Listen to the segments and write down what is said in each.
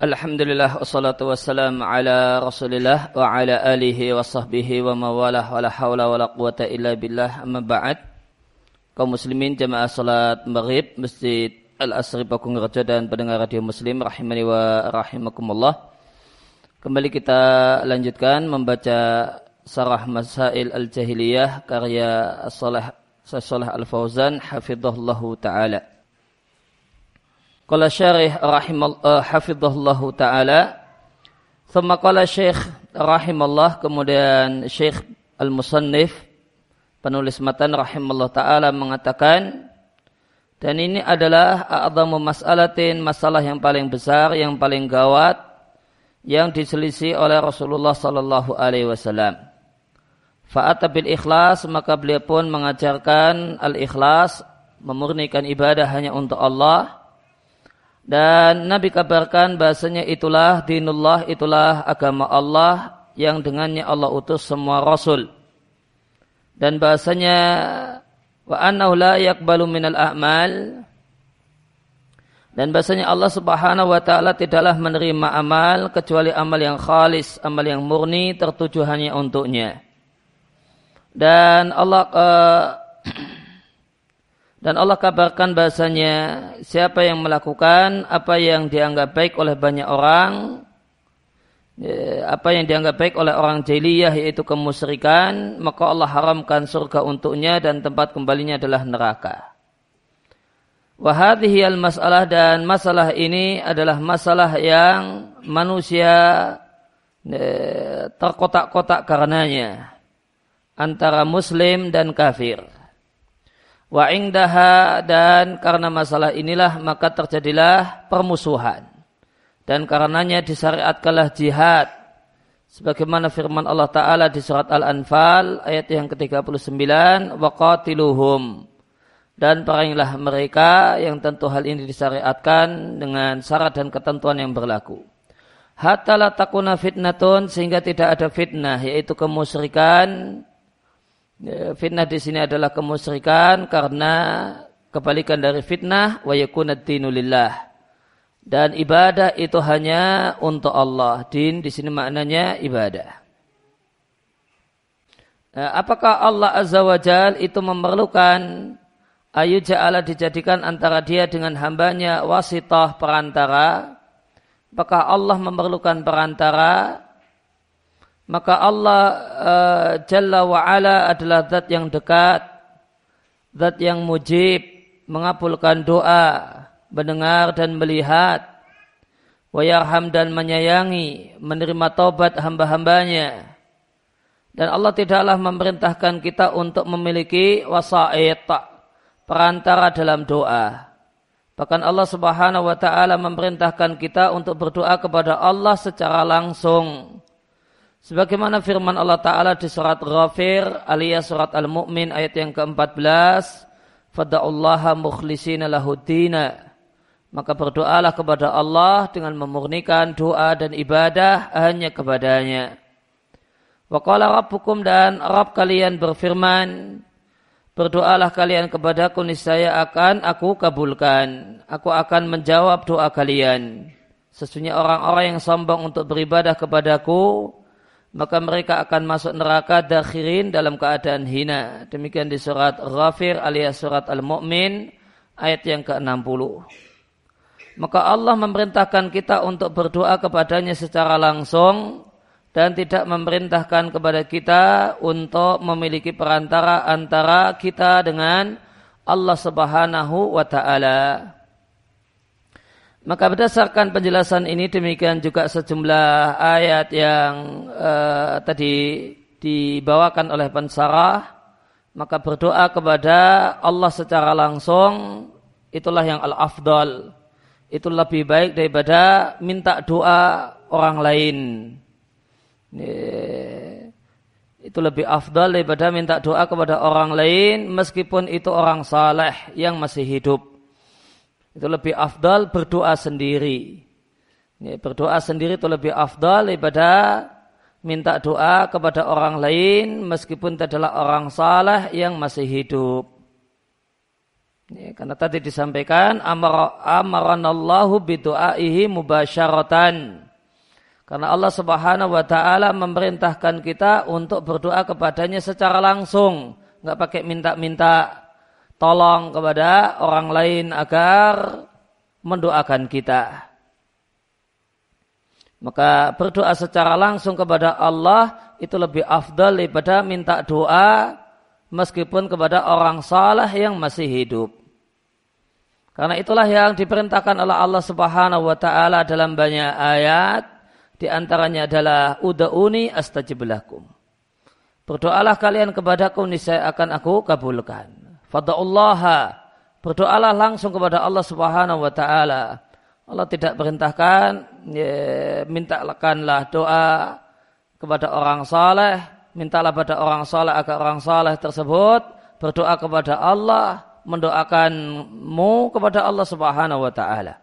Alhamdulillah wassalatu wassalam ala rasulillah wa ala alihi wa sahbihi wa mawalah wa la hawla wa la quwata illa billah. Amma ba'd. Kaum muslimin jamaah salat maghrib masjid Al-Asri Pakung Raja dan pendengar radio muslim rahimani wa rahimakumullah. Kembali kita lanjutkan membaca sarah masail al-jahiliyah karya Salih Salih Al-Fauzan hafizahullahu ta'ala Qala syarih rahimal uh, hafizahullahu taala. Thumma qala Syekh rahimallah kemudian Syekh Al-Musannif penulis matan rahimallah taala mengatakan dan ini adalah a'zamu mas'alatin masalah yang paling besar yang paling gawat yang diselisih oleh Rasulullah sallallahu alaihi wasallam. Fa'ata bil ikhlas maka beliau pun mengajarkan al-ikhlas memurnikan ibadah hanya untuk Allah dan Nabi kabarkan bahasanya itulah dinullah, itulah agama Allah yang dengannya Allah utus semua rasul. Dan bahasanya wa annahu la yakbalu minal a'mal dan bahasanya Allah Subhanahu wa taala tidaklah menerima amal kecuali amal yang khalis, amal yang murni tertuju hanya untuknya. Dan Allah uh, Dan Allah kabarkan bahasanya siapa yang melakukan apa yang dianggap baik oleh banyak orang, ya, apa yang dianggap baik oleh orang jahiliyah yaitu kemusyrikan, maka Allah haramkan surga untuknya dan tempat kembalinya adalah neraka. Wahadihi al masalah dan masalah ini adalah masalah yang manusia ya, terkotak-kotak karenanya antara muslim dan kafir. Wa ingdaha dan karena masalah inilah maka terjadilah permusuhan. Dan karenanya disyariatkanlah jihad. Sebagaimana firman Allah Ta'ala di surat Al-Anfal ayat yang ke-39. Waqatiluhum. Dan perangilah mereka yang tentu hal ini disyariatkan dengan syarat dan ketentuan yang berlaku. Hatta la takuna fitnatun sehingga tidak ada fitnah yaitu kemusyrikan fitnah di sini adalah kemusyrikan karena kebalikan dari fitnah wa lillah. Dan ibadah itu hanya untuk Allah. Din di sini maknanya ibadah. Nah, apakah Allah Azza wa Jal itu memerlukan ayu ja'ala dijadikan antara dia dengan hambanya wasitah perantara? Apakah Allah memerlukan perantara? Maka Allah uh, Jalla wa'ala adalah zat yang dekat, zat yang mujib, mengabulkan doa, mendengar dan melihat, wayarham dan menyayangi, menerima taubat hamba-hambanya. Dan Allah tidaklah memerintahkan kita untuk memiliki wasa'id, perantara dalam doa. Bahkan Allah subhanahu wa ta'ala memerintahkan kita untuk berdoa kepada Allah secara langsung Sebagaimana firman Allah Ta'ala di surat Ghafir alias surat Al-Mu'min ayat yang ke-14. Fada'ullaha mukhlisina lahudina. Maka berdoalah kepada Allah dengan memurnikan doa dan ibadah hanya kepadanya. Wa qala rabbukum dan Rabb kalian berfirman, Berdoalah kalian kepadaku niscaya akan aku kabulkan. Aku akan menjawab doa kalian. Sesungguhnya orang-orang yang sombong untuk beribadah kepadaku, maka mereka akan masuk neraka dakhirin dalam keadaan hina. Demikian di surat Ghafir alias surat Al-Mu'min ayat yang ke-60. Maka Allah memerintahkan kita untuk berdoa kepadanya secara langsung dan tidak memerintahkan kepada kita untuk memiliki perantara antara kita dengan Allah Subhanahu wa taala. Maka berdasarkan penjelasan ini demikian juga sejumlah ayat yang uh, tadi dibawakan oleh pensarah maka berdoa kepada Allah secara langsung itulah yang al-afdal. Itu lebih baik daripada minta doa orang lain. Itu lebih afdal daripada minta doa kepada orang lain meskipun itu orang saleh yang masih hidup itu lebih afdal berdoa sendiri. Ya, berdoa sendiri itu lebih afdal daripada minta doa kepada orang lain meskipun adalah orang salah yang masih hidup. Ya, karena tadi disampaikan amar amaranallahu bidu'aihi mubasyaratan. Karena Allah Subhanahu wa taala memerintahkan kita untuk berdoa kepadanya secara langsung, nggak pakai minta-minta tolong kepada orang lain agar mendoakan kita. Maka berdoa secara langsung kepada Allah itu lebih afdal daripada minta doa meskipun kepada orang salah yang masih hidup. Karena itulah yang diperintahkan oleh Allah Subhanahu wa taala dalam banyak ayat di antaranya adalah udauni astajib lakum. Berdoalah kalian kepadaku niscaya akan aku kabulkan. Fada'ullaha. Berdoalah langsung kepada Allah Subhanahu wa taala. Allah tidak perintahkan ya, mintakanlah doa kepada orang saleh, mintalah pada orang saleh agar orang saleh tersebut berdoa kepada Allah mendoakanmu kepada Allah Subhanahu wa taala.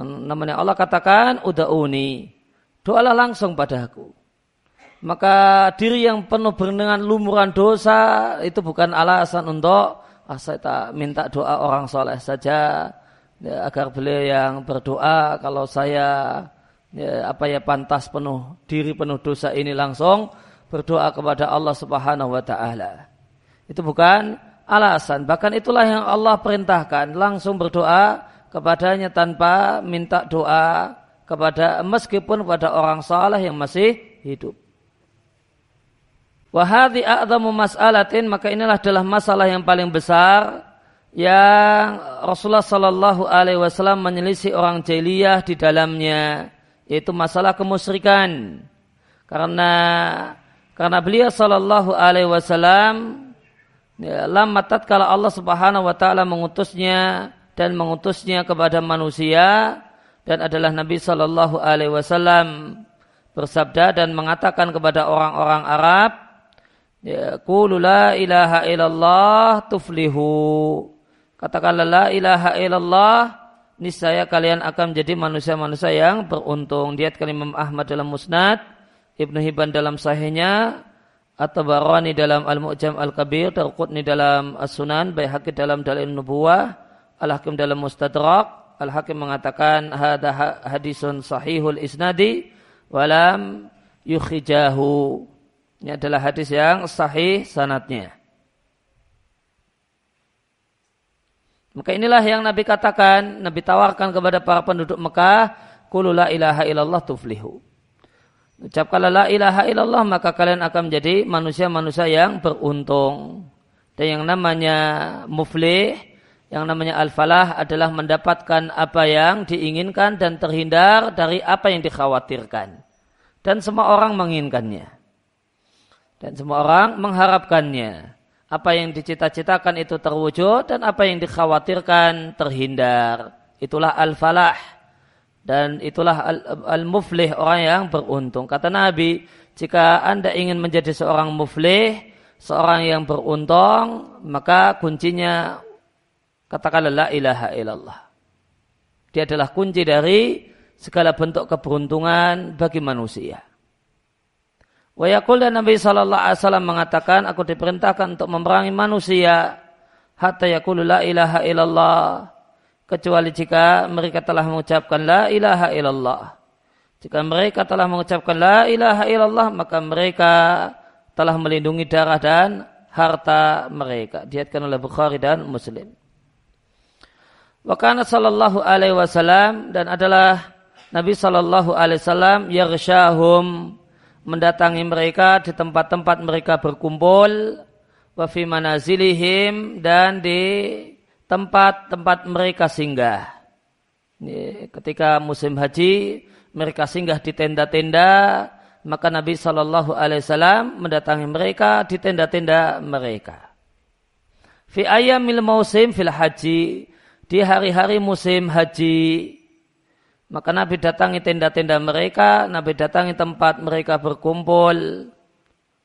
Namanya Allah katakan udauni. Doalah langsung padaku. Maka diri yang penuh dengan lumuran dosa itu bukan alasan untuk ah, saya tak minta doa orang soleh saja ya, agar beliau yang berdoa kalau saya ya, apa ya pantas penuh diri penuh dosa ini langsung berdoa kepada Allah Subhanahu wa taala. Itu bukan alasan. Bahkan itulah yang Allah perintahkan langsung berdoa kepadanya tanpa minta doa kepada meskipun kepada orang saleh yang masih hidup. Wahadi a'zamu mas'alatin maka inilah adalah masalah yang paling besar yang Rasulullah Sallallahu Alaihi Wasallam menyelisih orang jahiliyah di dalamnya yaitu masalah kemusyrikan. Karena karena beliau Sallallahu Alaihi Wasallam ya, lama tatkala Allah Subhanahu wa taala mengutusnya dan mengutusnya kepada manusia dan adalah Nabi Shallallahu alaihi wasallam bersabda dan mengatakan kepada orang-orang Arab ya qulu la ilaha illallah tuflihu. Katakanlah la ilaha illallah niscaya kalian akan menjadi manusia-manusia yang beruntung. Diat Imam Ahmad dalam Musnad Ibnu Hibban dalam sahihnya At-Tabarani dalam Al-Mu'jam Al-Kabir, Darqutni dalam As-Sunan, Baihaqi dalam Dalil Nubuwah, Al-Hakim dalam Mustadrak, Al-Hakim mengatakan hada hadisun sahihul isnadi walam yukhijahu. Ini adalah hadis yang sahih sanatnya. Maka inilah yang Nabi katakan, Nabi tawarkan kepada para penduduk Mekah, Kulu la ilaha illallah tuflihu. Ucapkanlah la ilaha illallah maka kalian akan menjadi manusia-manusia yang beruntung. Dan yang namanya muflih, yang namanya al-falah adalah mendapatkan apa yang diinginkan dan terhindar dari apa yang dikhawatirkan. Dan semua orang menginginkannya. Dan semua orang mengharapkannya. Apa yang dicita-citakan itu terwujud dan apa yang dikhawatirkan terhindar. Itulah al-falah dan itulah al-muflih orang yang beruntung. Kata Nabi, jika Anda ingin menjadi seorang muflih, seorang yang beruntung, maka kuncinya katakanlah la ilaha illallah. Dia adalah kunci dari segala bentuk keberuntungan bagi manusia. Wa yaqul dan Nabi sallallahu alaihi wasallam mengatakan aku diperintahkan untuk memerangi manusia hatta yaqulu la ilaha illallah kecuali jika mereka telah mengucapkan la ilaha illallah. Jika mereka telah mengucapkan la ilaha illallah, maka mereka telah melindungi darah dan harta mereka. Diatkan oleh Bukhari dan Muslim. Wakana sallallahu alaihi wasallam dan adalah Nabi sallallahu alaihi wasallam yarsyahum mendatangi mereka di tempat-tempat mereka berkumpul wa fi manazilihim dan di tempat-tempat mereka singgah. Ketika musim haji, mereka singgah di tenda-tenda, maka Nabi Shallallahu Alaihi Wasallam mendatangi mereka di tenda-tenda mereka. Fi ayamil musim fil haji di hari-hari musim haji maka Nabi datangi tenda-tenda mereka, Nabi datangi tempat mereka berkumpul,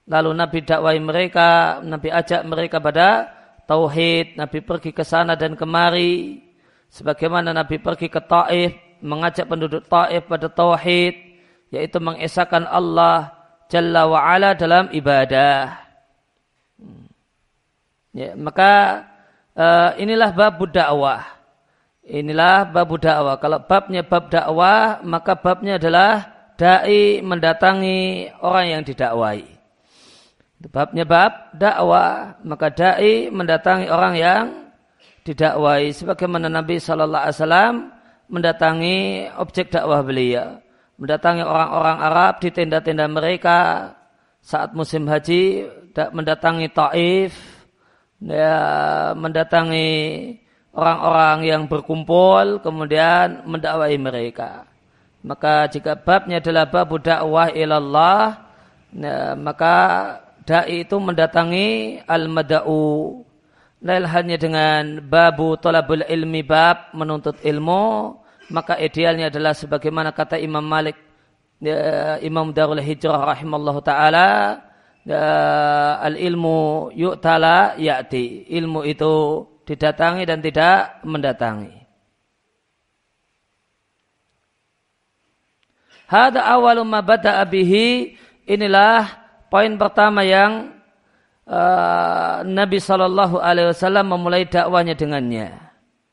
lalu Nabi dakwai mereka, Nabi ajak mereka pada tauhid, Nabi pergi ke sana dan kemari. Sebagaimana Nabi pergi ke Taif, mengajak penduduk Taif pada tauhid, yaitu mengesahkan Allah Jalla wa ala dalam ibadah. Hmm. Ya, maka uh, inilah bab dakwah. Inilah bab dakwah. Kalau babnya bab dakwah, maka babnya adalah dai mendatangi orang yang didakwai. Babnya bab dakwah, maka dai mendatangi orang yang didakwai sebagaimana Nabi sallallahu alaihi wasallam mendatangi objek dakwah beliau, mendatangi orang-orang Arab di tenda-tenda mereka saat musim haji, mendatangi Taif, ya, mendatangi orang-orang yang berkumpul kemudian mendakwai mereka. Maka jika babnya adalah bab dakwah ilallah, ya, maka dai itu mendatangi al-mada'u. Lain hanya dengan babu tolabul ilmi bab menuntut ilmu, maka idealnya adalah sebagaimana kata Imam Malik, ya, Imam Darul Hijrah rahimallahu taala, ya, al ilmu yu'tala ya'ti. Ilmu itu didatangi dan tidak mendatangi. Hada awalu ma bada'a bihi inilah poin pertama yang uh, Nabi Shallallahu Alaihi Wasallam memulai dakwanya dengannya.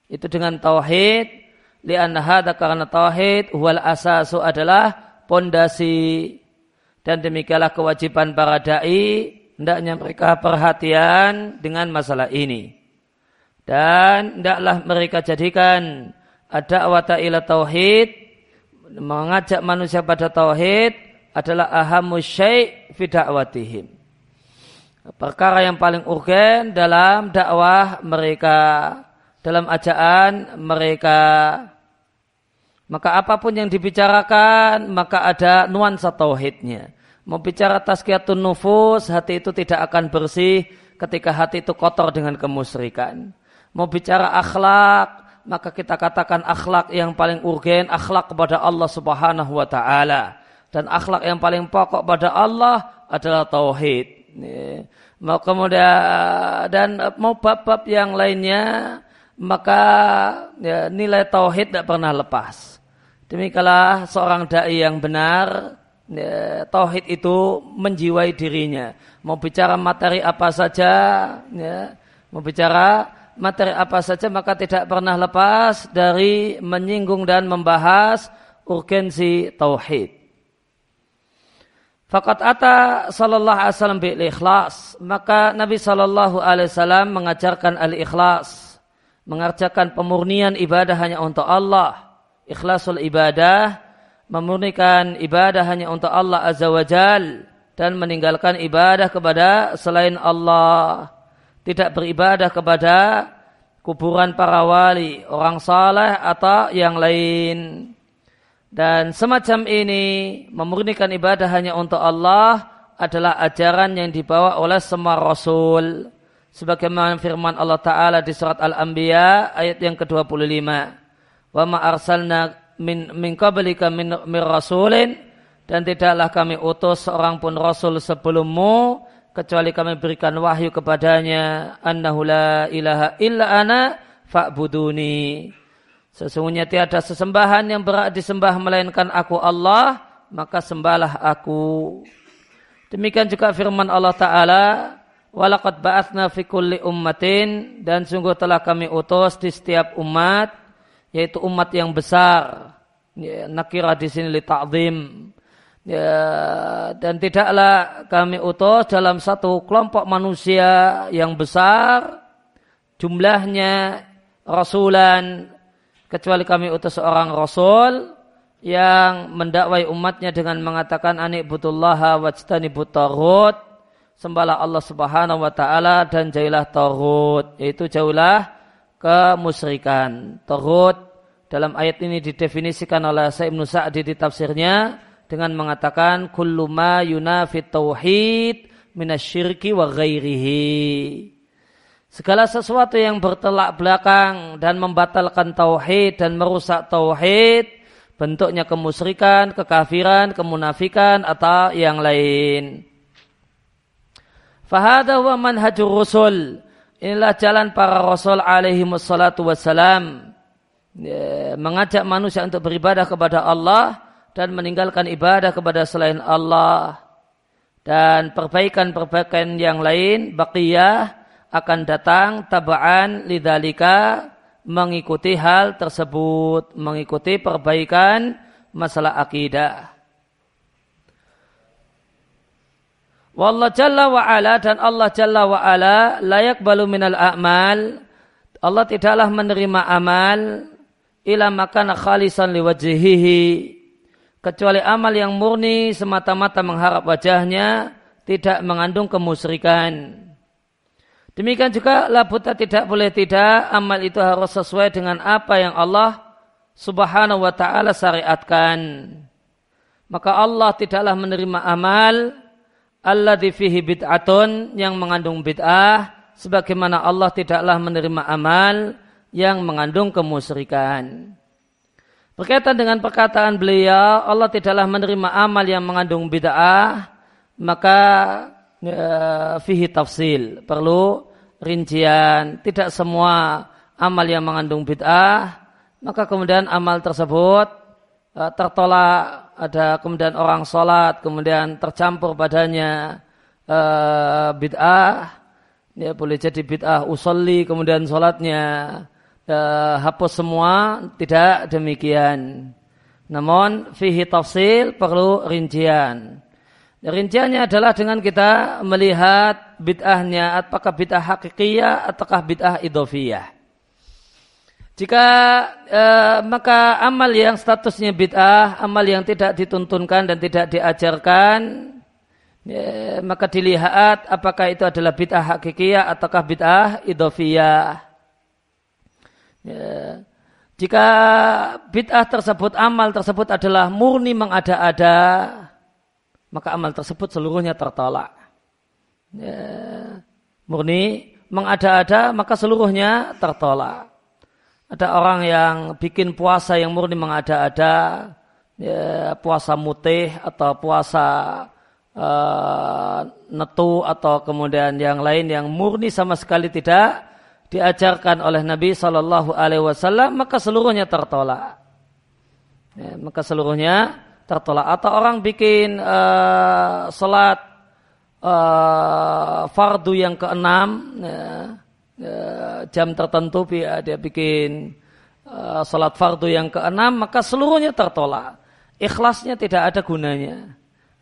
Itu dengan tauhid. Lian hada karena tauhid wal asasu adalah pondasi dan demikianlah kewajiban para dai hendaknya mereka perhatian dengan masalah ini dan hendaklah mereka jadikan ada wata ila tauhid mengajak manusia pada tauhid adalah ahamu syai' fi da'watihim. Perkara yang paling urgen dalam dakwah mereka, dalam ajaan mereka. Maka apa pun yang dibicarakan, maka ada nuansa tauhidnya. Mau bicara tazkiyatun nufus, hati itu tidak akan bersih ketika hati itu kotor dengan kemusyrikan. Mau bicara akhlak, maka kita katakan akhlak yang paling urgen, akhlak kepada Allah Subhanahu wa taala dan akhlak yang paling pokok pada Allah adalah tauhid. Mau kemudian dan mau bab-bab yang lainnya maka ya, nilai tauhid tidak pernah lepas. Demikianlah seorang dai yang benar ya, tauhid itu menjiwai dirinya. Mau bicara materi apa saja, ya, mau bicara materi apa saja maka tidak pernah lepas dari menyinggung dan membahas urgensi tauhid. Fakat ata sallallahu alaihi wasallam bil ikhlas. Maka Nabi sallallahu alaihi wasallam mengajarkan al ikhlas, mengerjakan pemurnian ibadah hanya untuk Allah. Ikhlasul ibadah, memurnikan ibadah hanya untuk Allah azza wajal dan meninggalkan ibadah kepada selain Allah. Tidak beribadah kepada kuburan para wali, orang saleh atau yang lain. Dan semacam ini memurnikan ibadah hanya untuk Allah adalah ajaran yang dibawa oleh semua rasul. Sebagaimana firman Allah Ta'ala di surat Al-Anbiya ayat yang ke-25. Wa ma arsalna min, min qablika min, min rasulin dan tidaklah kami utus seorang pun rasul sebelummu kecuali kami berikan wahyu kepadanya annahu la ilaha illa ana fa'buduni Sesungguhnya tiada sesembahan yang berat disembah melainkan aku Allah, maka sembahlah aku. Demikian juga firman Allah Ta'ala, Walaqad ba'athna fi kulli ummatin, dan sungguh telah kami utus di setiap umat, yaitu umat yang besar. Ya, nakira di sini li ta'zim. Ya, dan tidaklah kami utus dalam satu kelompok manusia yang besar, jumlahnya rasulan kecuali kami utus seorang rasul yang mendakwai umatnya dengan mengatakan anik butullaha wajtani butarut sembahlah Allah subhanahu wa ta'ala dan jauhilah tarut yaitu jauhlah kemusyrikan. Tarut dalam ayat ini didefinisikan oleh Sa'ib Sa'di di tafsirnya dengan mengatakan kullu ma yunafit tauhid minasyirki wa ghairihi Segala sesuatu yang bertelak belakang dan membatalkan tauhid dan merusak tauhid, bentuknya kemusyrikan, kekafiran, kemunafikan atau yang lain. Fahada wa manhajur rusul. Inilah jalan para rasul alaihi wassalatu wassalam. Ya, mengajak manusia untuk beribadah kepada Allah dan meninggalkan ibadah kepada selain Allah. Dan perbaikan-perbaikan yang lain, baqiyah, akan datang tabaan lidalika mengikuti hal tersebut, mengikuti perbaikan masalah akidah. Wallah Jalla wa ala dan Allah Jalla wa ala layak balu minal a'mal. Allah tidaklah menerima amal ila makana khalisan liwajhihi kecuali amal yang murni semata-mata mengharap wajahnya tidak mengandung kemusyrikan. Demikian juga labuta tidak boleh tidak amal itu harus sesuai dengan apa yang Allah subhanahu wa ta'ala syariatkan. Maka Allah tidaklah menerima amal alladhi fihi bid'atun yang mengandung bid'ah sebagaimana Allah tidaklah menerima amal yang mengandung kemusyrikan. Berkaitan dengan perkataan beliau, Allah tidaklah menerima amal yang mengandung bid'ah, maka ya, fihi tafsil, perlu rincian. Tidak semua amal yang mengandung bid'ah, maka kemudian amal tersebut uh, tertolak. Ada kemudian orang sholat, kemudian tercampur padanya uh, bid'ah, ya boleh jadi bid'ah usolli, kemudian sholatnya uh, hapus semua, tidak demikian. Namun fihi tafsil perlu rincian. Rinciannya adalah dengan kita melihat bid'ahnya apakah bid'ah hakikiyah ataukah bid'ah idofiyah. Jika e, maka amal yang statusnya bid'ah, amal yang tidak dituntunkan dan tidak diajarkan, ya, maka dilihat apakah itu adalah bid'ah hakikiyah ataukah bid'ah idofiyah. Ya. Jika bid'ah tersebut, amal tersebut adalah murni mengada-ada, maka amal tersebut seluruhnya tertolak. Ya. Murni mengada-ada, maka seluruhnya tertolak. Ada orang yang bikin puasa yang murni mengada-ada, ya, puasa mutih atau puasa uh, netu atau kemudian yang lain yang murni sama sekali tidak diajarkan oleh Nabi Shallallahu Alaihi Wasallam maka seluruhnya tertolak. Ya, maka seluruhnya tertolak. Atau orang bikin uh, salat uh, fardu yang keenam, ya, Ya, jam tertentu dia bikin uh, salat fardu yang keenam maka seluruhnya tertolak ikhlasnya tidak ada gunanya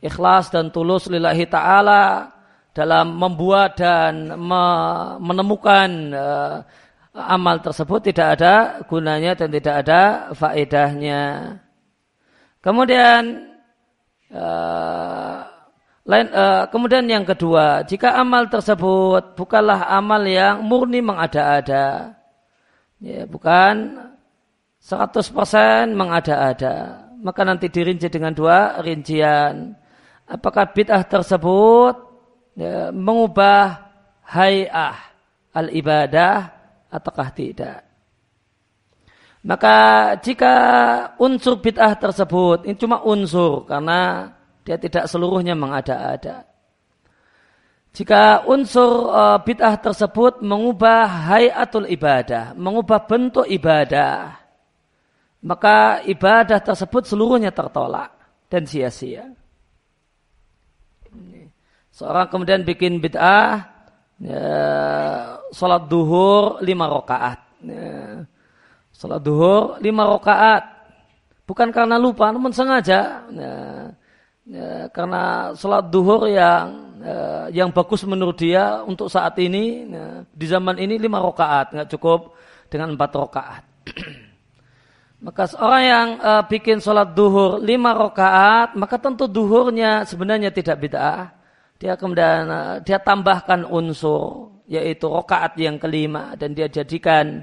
ikhlas dan tulus lillahi ta'ala dalam membuat dan me menemukan uh, amal tersebut tidak ada gunanya dan tidak ada faedahnya kemudian uh, lain, uh, kemudian yang kedua, jika amal tersebut bukanlah amal yang murni mengada-ada, ya, bukan 100% mengada-ada, maka nanti dirinci dengan dua rincian. Apakah bid'ah tersebut ya, mengubah hayah al-ibadah ataukah tidak? Maka jika unsur bid'ah tersebut, ini cuma unsur karena dia tidak seluruhnya mengada-ada. Jika unsur uh, bid'ah tersebut mengubah hayatul ibadah, mengubah bentuk ibadah, maka ibadah tersebut seluruhnya tertolak dan sia-sia. Seorang kemudian bikin bid'ah, ya, sholat duhur lima rakaat. Ya, sholat duhur lima rakaat. Bukan karena lupa, namun sengaja. Ya, ya, karena sholat duhur yang ya, yang bagus menurut dia untuk saat ini ya, di zaman ini lima rakaat nggak cukup dengan empat rakaat. maka seorang yang uh, bikin sholat duhur lima rakaat maka tentu duhurnya sebenarnya tidak bid'ah. Dia kemudian uh, dia tambahkan unsur yaitu rakaat yang kelima dan dia jadikan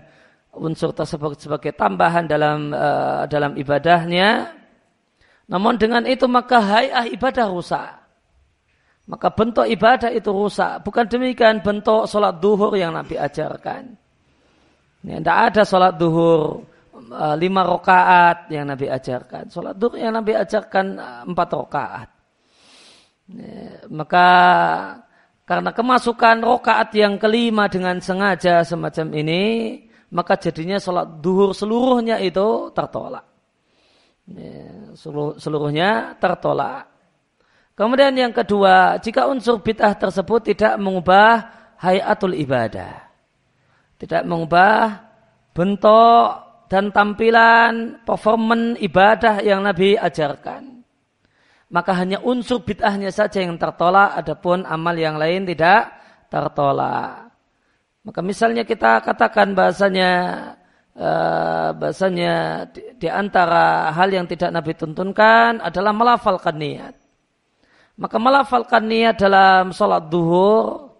unsur tersebut sebagai tambahan dalam uh, dalam ibadahnya namun dengan itu maka hayah ibadah rusak. Maka bentuk ibadah itu rusak. Bukan demikian bentuk sholat duhur yang Nabi ajarkan. Ya, ada sholat duhur uh, lima rakaat yang Nabi ajarkan. Sholat duhur yang Nabi ajarkan uh, empat rakaat. Ya, maka karena kemasukan rokaat yang kelima dengan sengaja semacam ini, maka jadinya sholat duhur seluruhnya itu tertolak. Ya, seluruhnya tertolak. Kemudian yang kedua, jika unsur bid'ah tersebut tidak mengubah hayatul ibadah. Tidak mengubah bentuk dan tampilan performan ibadah yang Nabi ajarkan. Maka hanya unsur bid'ahnya saja yang tertolak, adapun amal yang lain tidak tertolak. Maka misalnya kita katakan bahasanya uh, bahasanya di, di antara hal yang tidak Nabi tuntunkan adalah melafalkan niat. Maka melafalkan niat dalam sholat duhur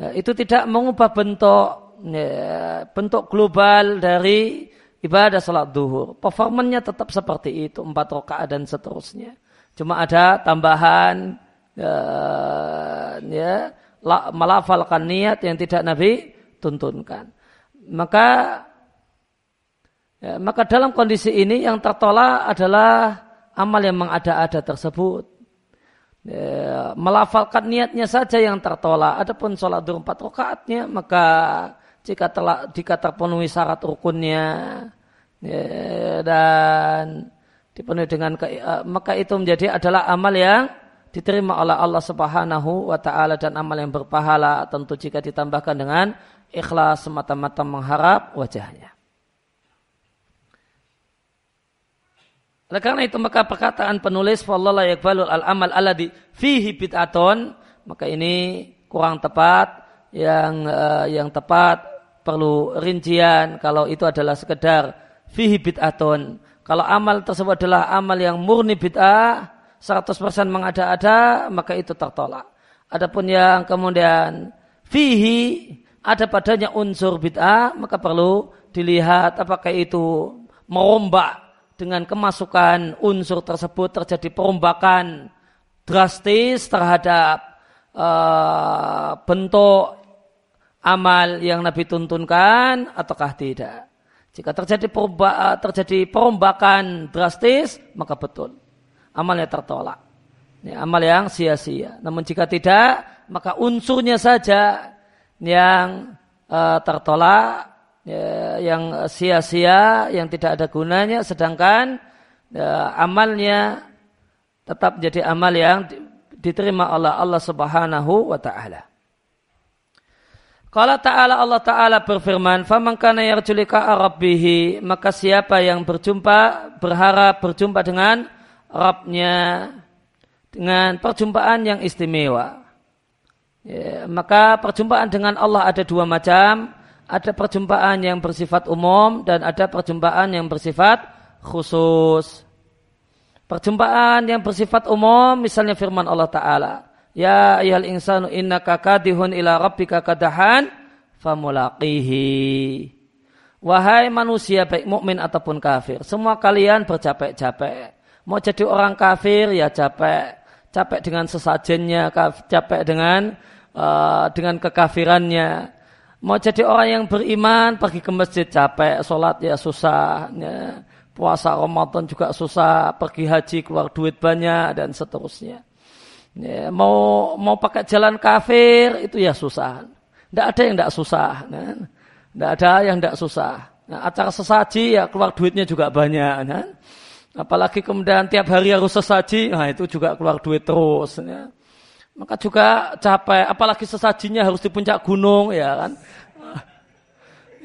ya, itu tidak mengubah bentuk ya, bentuk global dari ibadah sholat duhur. Performannya tetap seperti itu, empat rakaat dan seterusnya. Cuma ada tambahan ya, ya melafalkan niat yang tidak Nabi tuntunkan. Maka ya, maka dalam kondisi ini yang tertolak adalah amal yang mengada-ada tersebut. Ya, melafalkan niatnya saja yang tertolak. Adapun sholat dua empat rakaatnya maka jika telah jika terpenuhi syarat rukunnya ya, dan dipenuhi dengan ke, maka itu menjadi adalah amal yang diterima oleh Allah Subhanahu wa taala dan amal yang berpahala tentu jika ditambahkan dengan ikhlas semata-mata mengharap wajahnya. Oleh karena itu maka perkataan penulis wallahu yakbalul al amal alladhi fihi bid'aton maka ini kurang tepat yang uh, yang tepat perlu rincian kalau itu adalah sekedar fihi bid'aton kalau amal tersebut adalah amal yang murni bid'ah 100% mengada-ada, maka itu tertolak. Adapun yang kemudian fihi ada padanya unsur bid'ah, maka perlu dilihat apakah itu merombak dengan kemasukan unsur tersebut terjadi perombakan drastis terhadap uh, bentuk amal yang Nabi tuntunkan ataukah tidak. Jika terjadi peromba, terjadi perombakan drastis, maka betul amalnya tertolak. Ya, amal yang sia-sia. Namun jika tidak, maka unsurnya saja yang uh, tertolak, ya, yang sia-sia, yang tidak ada gunanya, sedangkan ya, amalnya tetap jadi amal yang diterima oleh Allah Subhanahu wa taala. Kalau Ta'ala Allah Ta'ala berfirman, "Faman kana rabbih," maka siapa yang berjumpa berharap berjumpa dengan Rabbnya dengan perjumpaan yang istimewa. Ya, maka perjumpaan dengan Allah ada dua macam. Ada perjumpaan yang bersifat umum dan ada perjumpaan yang bersifat khusus. Perjumpaan yang bersifat umum misalnya firman Allah Ta'ala. Ya ayal insanu inna kadihun ila rabbika kadahan famulaqihi. Wahai manusia baik mukmin ataupun kafir, semua kalian bercapek-capek Mau jadi orang kafir ya capek, capek dengan sesajennya, capek dengan uh, dengan kekafirannya. Mau jadi orang yang beriman pergi ke masjid capek, sholat ya susah, ya. puasa Ramadan juga susah, pergi haji keluar duit banyak dan seterusnya. Ya, mau mau pakai jalan kafir itu ya susah. Tidak ada yang tidak susah. Kan? Tidak ada yang tidak susah. Nah, acara sesaji ya keluar duitnya juga banyak. Kan? Apalagi kemudian tiap hari harus sesaji, nah itu juga keluar duit terus. Ya. Maka juga capek, apalagi sesajinya harus di puncak gunung, ya kan.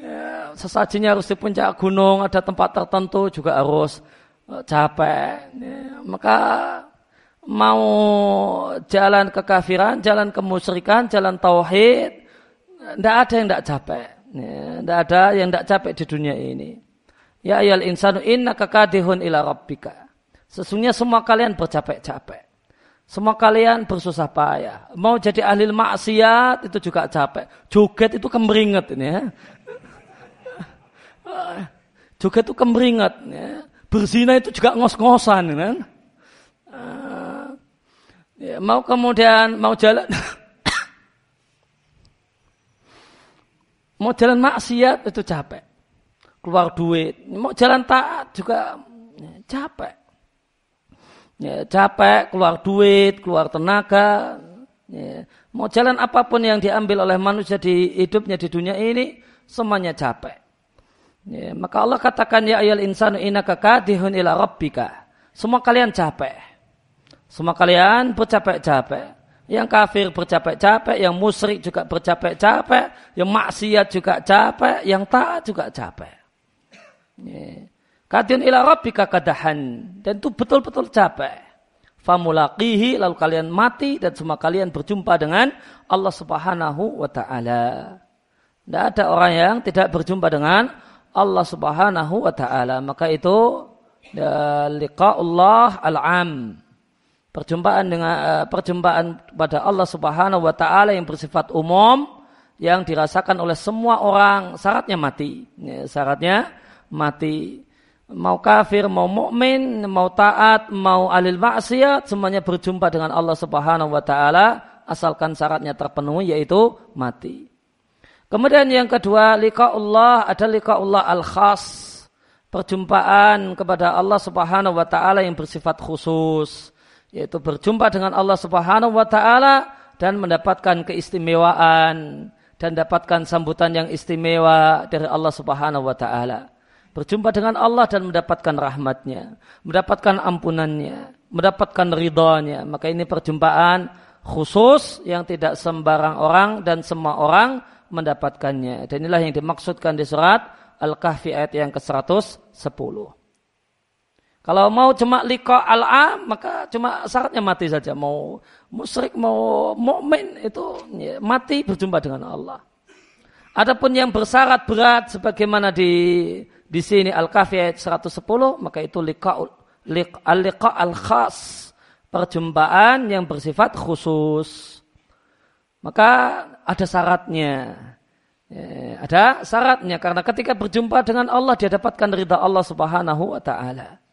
Ya, sesajinya harus di puncak gunung, ada tempat tertentu juga harus eh, capek. Ya. Maka mau jalan kekafiran, jalan kemusyrikan, jalan tauhid, tidak ada yang tidak capek. Tidak ya, ada yang tidak capek di dunia ini. Ya ayal insanu inna kakadihun ila rabbika. Sesungguhnya semua kalian bercapek-capek. Semua kalian bersusah payah. Mau jadi ahli maksiat itu juga capek. Joget itu kemeringat ini ya. Joget itu kemeringat. Ya. Berzina itu juga ngos-ngosan. Ya, mau kemudian mau jalan mau jalan maksiat itu capek keluar duit. Mau jalan taat juga ya, capek. Ya, capek, keluar duit, keluar tenaga. Ya. Mau jalan apa pun yang diambil oleh manusia di hidupnya di dunia ini, semuanya capek. Ya, maka Allah katakan ya ayal insanu inaka kadihun ila rabbika. Semua kalian capek. Semua kalian bercapek-capek. Yang kafir bercapek-capek, yang musyrik juga bercapek-capek, yang maksiat juga capek, yang taat juga capek. Yeah. Kadiun ila rabbika kadahan. Dan itu betul-betul capek. Famulaqihi lalu kalian mati dan semua kalian berjumpa dengan Allah subhanahu wa ta'ala. Tidak ada orang yang tidak berjumpa dengan Allah subhanahu wa ta'ala. Maka itu ya, liqa'ullah al-am perjumpaan dengan uh, perjumpaan pada Allah Subhanahu wa taala yang bersifat umum yang dirasakan oleh semua orang syaratnya mati. Ya, syaratnya mati. Mau kafir mau mukmin mau taat mau alil maksiat semuanya berjumpa dengan Allah Subhanahu wa taala asalkan syaratnya terpenuhi yaitu mati. Kemudian yang kedua liqaullah ada liqaullah al khas perjumpaan kepada Allah Subhanahu wa taala yang bersifat khusus yaitu berjumpa dengan Allah Subhanahu wa taala dan mendapatkan keistimewaan dan dapatkan sambutan yang istimewa dari Allah Subhanahu wa taala. Berjumpa dengan Allah dan mendapatkan rahmatnya, mendapatkan ampunannya, mendapatkan ridhonya. Maka ini perjumpaan khusus yang tidak sembarang orang dan semua orang mendapatkannya. Dan inilah yang dimaksudkan di surat Al-Kahfi ayat yang ke-110. Kalau mau cuma liko al-am, maka cuma syaratnya mati saja. Mau musyrik, mau mukmin itu ya, mati berjumpa dengan Allah. Adapun yang bersyarat berat sebagaimana di di sini Al-Kahfi ayat 110, maka itu liko al-liqa al-khas, perjumpaan yang bersifat khusus. Maka ada syaratnya. Ya, ada syaratnya karena ketika berjumpa dengan Allah dia dapatkan ridha Allah Subhanahu wa taala.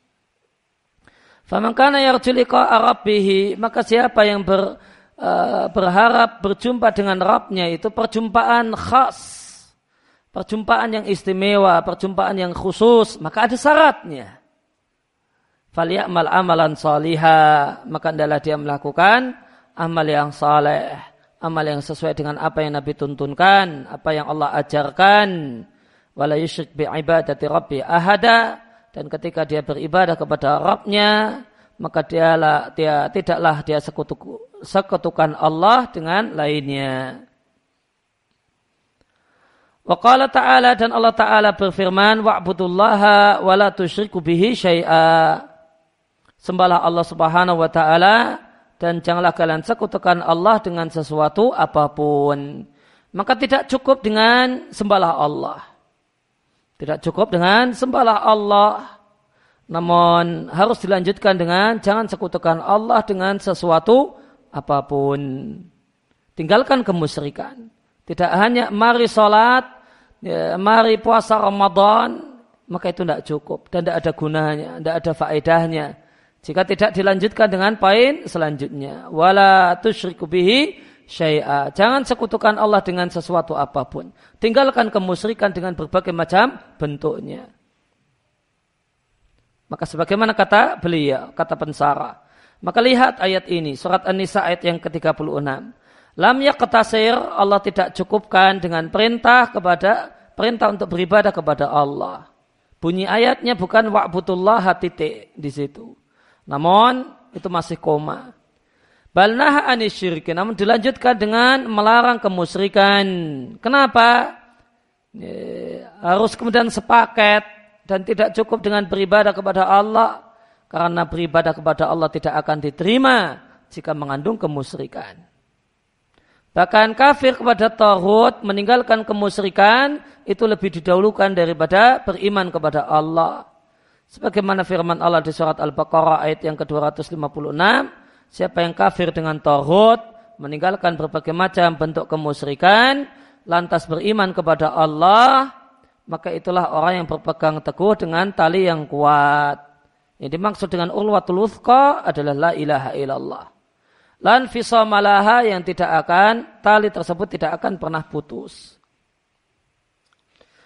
Faman yarjulika arabihi maka siapa yang ber, uh, berharap berjumpa dengan Rabbnya itu perjumpaan khas. Perjumpaan yang istimewa, perjumpaan yang khusus, maka ada syaratnya. Faliyakmal amalan salihah, maka adalah dia melakukan amal yang saleh, amal yang sesuai dengan apa yang Nabi tuntunkan, apa yang Allah ajarkan. Wala yusyrik bi ibadati rabbi ahada, dan ketika dia beribadah kepada Rabbnya maka dialah dia tidaklah dia sekutu, sekutukan Allah dengan lainnya. Wa qala ta'ala dan Allah Ta'ala berfirman wa'budullaha wa la tusyriku bihi syai'a. Sembahlah Allah Subhanahu wa taala dan janganlah kalian sekutukan Allah dengan sesuatu apa pun. Maka tidak cukup dengan sembahlah Allah. Tidak cukup dengan sembahlah Allah. Namun harus dilanjutkan dengan jangan sekutukan Allah dengan sesuatu apa pun. Tinggalkan kemusyrikan. Tidak hanya mari sholat, ya, mari puasa Ramadan, maka itu tidak cukup dan tidak ada gunanya, tidak ada faedahnya. Jika tidak dilanjutkan dengan poin selanjutnya, wala syai'a. Jangan sekutukan Allah dengan sesuatu apa pun. Tinggalkan kemusyrikan dengan berbagai macam bentuknya. Maka sebagaimana kata beliau, kata pensara. Maka lihat ayat ini, surat An-Nisa ayat yang ke-36. Lam yaqtasir Allah tidak cukupkan dengan perintah kepada perintah untuk beribadah kepada Allah. Bunyi ayatnya bukan wa'budullah titik di situ. Namun itu masih koma. Balnah anisyirki. Namun dilanjutkan dengan melarang kemusyrikan. Kenapa? Ya, harus kemudian sepaket dan tidak cukup dengan beribadah kepada Allah. Karena beribadah kepada Allah tidak akan diterima jika mengandung kemusyrikan. Bahkan kafir kepada Tauhid meninggalkan kemusyrikan itu lebih didahulukan daripada beriman kepada Allah. Sebagaimana firman Allah di surat Al-Baqarah ayat yang ke-256, Siapa yang kafir dengan tauhid, meninggalkan berbagai macam bentuk kemusyrikan, lantas beriman kepada Allah, maka itulah orang yang berpegang teguh dengan tali yang kuat. Yang dimaksud dengan ulwatul uthqa adalah la ilaha illallah. Lan fisamalaha yang tidak akan, tali tersebut tidak akan pernah putus.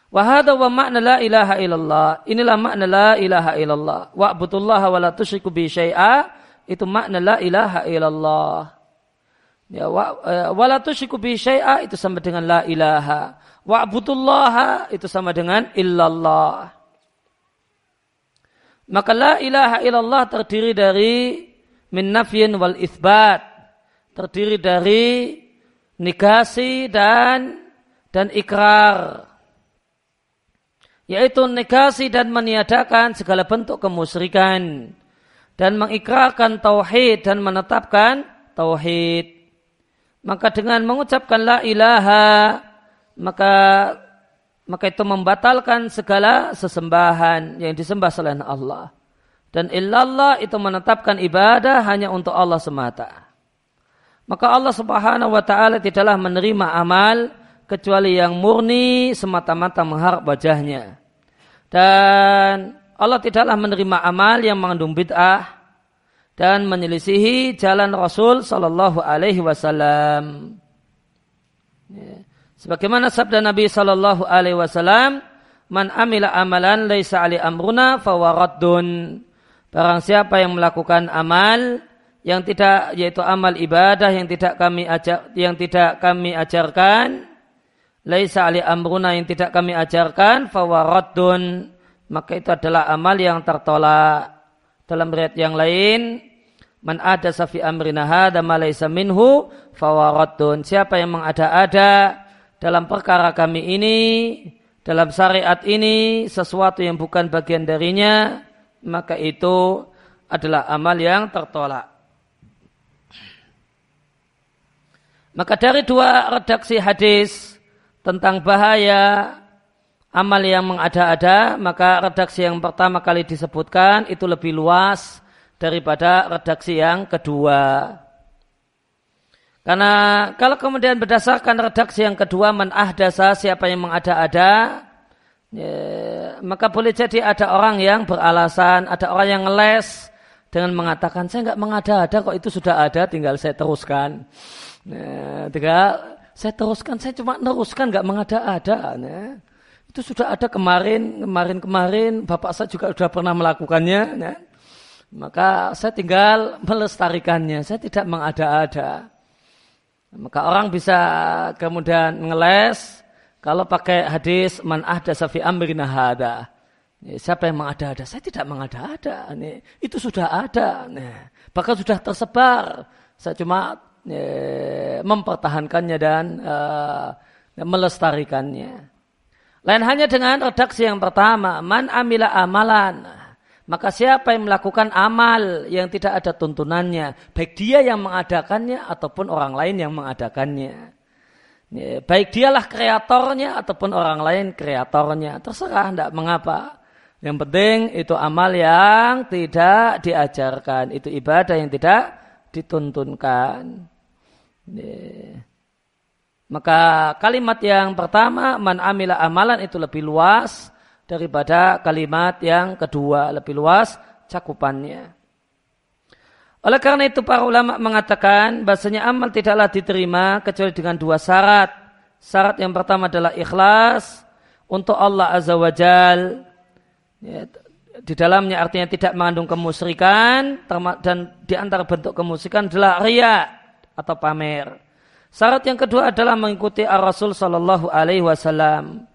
Wahada wa makna la ilaha illallah. Inilah makna la ilaha illallah. Wa'budullaha wa la tusyriku bi syai'a itu makna la ilaha illallah. Ya, wa, uh, wala tusyriku bi syai'a itu sama dengan la ilaha. Wa'budullaha itu sama dengan illallah. Maka la ilaha illallah terdiri dari min nafyin wal ithbat. terdiri dari negasi dan dan ikrar yaitu negasi dan meniadakan segala bentuk kemusyrikan dan mengikrarkan tauhid dan menetapkan tauhid. Maka dengan mengucapkan la ilaha maka maka itu membatalkan segala sesembahan yang disembah selain Allah. Dan illallah itu menetapkan ibadah hanya untuk Allah semata. Maka Allah Subhanahu wa taala tidaklah menerima amal kecuali yang murni semata-mata mengharap wajahnya. Dan Allah tidaklah menerima amal yang mengandung bid'ah dan menyelisihi jalan Rasul sallallahu alaihi wasallam. Ya. Sebagaimana sabda Nabi sallallahu alaihi wasallam, "Man amila amalan laisa ali amruna fawaraddun." Barang siapa yang melakukan amal yang tidak yaitu amal ibadah yang tidak kami ajar yang tidak kami ajarkan laisa ali amruna yang tidak kami ajarkan fawaraddun maka itu adalah amal yang tertolak. Dalam riwayat yang lain man ada safi amrina hadza ma laisa minhu fawaraddun siapa yang mengada-ada dalam perkara kami ini dalam syariat ini sesuatu yang bukan bagian darinya maka itu adalah amal yang tertolak. Maka dari dua redaksi hadis tentang bahaya amal yang mengada-ada, maka redaksi yang pertama kali disebutkan itu lebih luas daripada redaksi yang kedua. Karena kalau kemudian berdasarkan redaksi yang kedua man ahdasa siapa yang mengada-ada ya, maka boleh jadi ada orang yang beralasan, ada orang yang ngeles dengan mengatakan saya nggak mengada-ada kok itu sudah ada tinggal saya teruskan. Nah, tiga, saya teruskan, saya cuma teruskan, nggak mengada-ada. Nah, itu sudah ada kemarin, kemarin-kemarin, bapak saya juga sudah pernah melakukannya. Nah, maka saya tinggal melestarikannya, saya tidak mengada-ada. Maka orang bisa kemudian ngeles kalau pakai hadis man ahda safi amrina hada. Siapa yang mengada-ada? Saya tidak mengada-ada. Itu sudah ada. Bahkan sudah tersebar. Saya cuma ya, mempertahankannya dan uh, melestarikannya. Lain hanya dengan redaksi yang pertama, man amila amalan. Maka siapa yang melakukan amal yang tidak ada tuntunannya, baik dia yang mengadakannya ataupun orang lain yang mengadakannya. Ya, baik dialah kreatornya ataupun orang lain kreatornya, terserah, tidak mengapa. Yang penting itu amal yang tidak diajarkan, itu ibadah yang tidak dituntunkan. Maka kalimat yang pertama man amila amalan itu lebih luas daripada kalimat yang kedua lebih luas cakupannya. Oleh karena itu para ulama mengatakan bahasanya amal tidaklah diterima kecuali dengan dua syarat. Syarat yang pertama adalah ikhlas untuk Allah Azza wa Jal. Ya, di dalamnya artinya tidak mengandung kemusyrikan dan di antara bentuk kemusyrikan adalah riya atau pamer. Syarat yang kedua adalah mengikuti Ar-Rasul Sallallahu Alaihi Wasallam.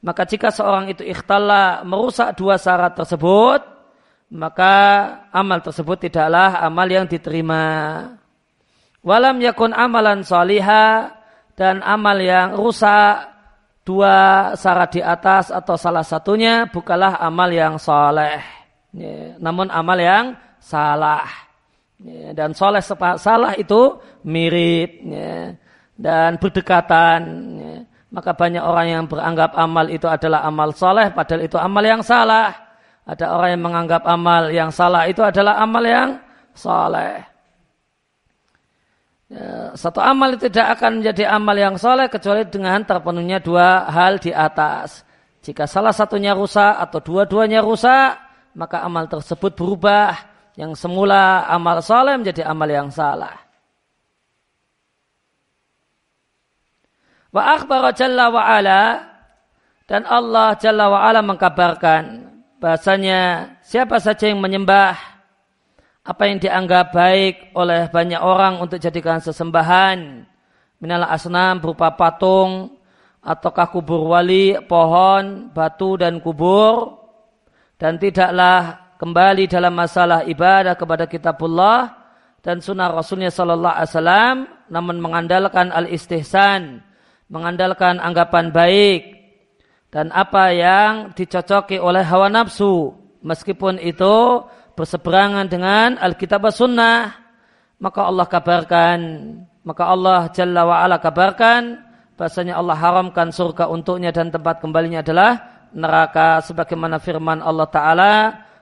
Maka jika seorang itu ikhtala merusak dua syarat tersebut, maka amal tersebut tidaklah amal yang diterima. Walam yakun amalan salihah dan amal yang rusak dua syarat di atas atau salah satunya bukanlah amal yang soleh. Namun amal yang salah. Ya, dan soleh salah itu mirip ya, dan berdekatan. Ya. Maka banyak orang yang beranggap amal itu adalah amal soleh, padahal itu amal yang salah. Ada orang yang menganggap amal yang salah itu adalah amal yang soleh. Ya, satu amal itu tidak akan menjadi amal yang soleh kecuali dengan terpenuhnya dua hal di atas. Jika salah satunya rusak atau dua-duanya rusak, maka amal tersebut berubah yang semula amal saleh menjadi amal yang salah. Wa akhbara jalla wa ala dan Allah jalla wa ala mengkabarkan bahasanya siapa saja yang menyembah apa yang dianggap baik oleh banyak orang untuk jadikan sesembahan minal asnam berupa patung ataukah kubur wali, pohon, batu dan kubur dan tidaklah kembali dalam masalah ibadah kepada kitabullah dan sunnah Rasulnya Sallallahu Alaihi Wasallam, namun mengandalkan al-istihsan, mengandalkan anggapan baik, dan apa yang dicocoki oleh hawa nafsu, meskipun itu berseberangan dengan Alkitab Sunnah, maka Allah kabarkan, maka Allah Jalla wa'ala kabarkan, bahasanya Allah haramkan surga untuknya dan tempat kembalinya adalah neraka sebagaimana firman Allah Ta'ala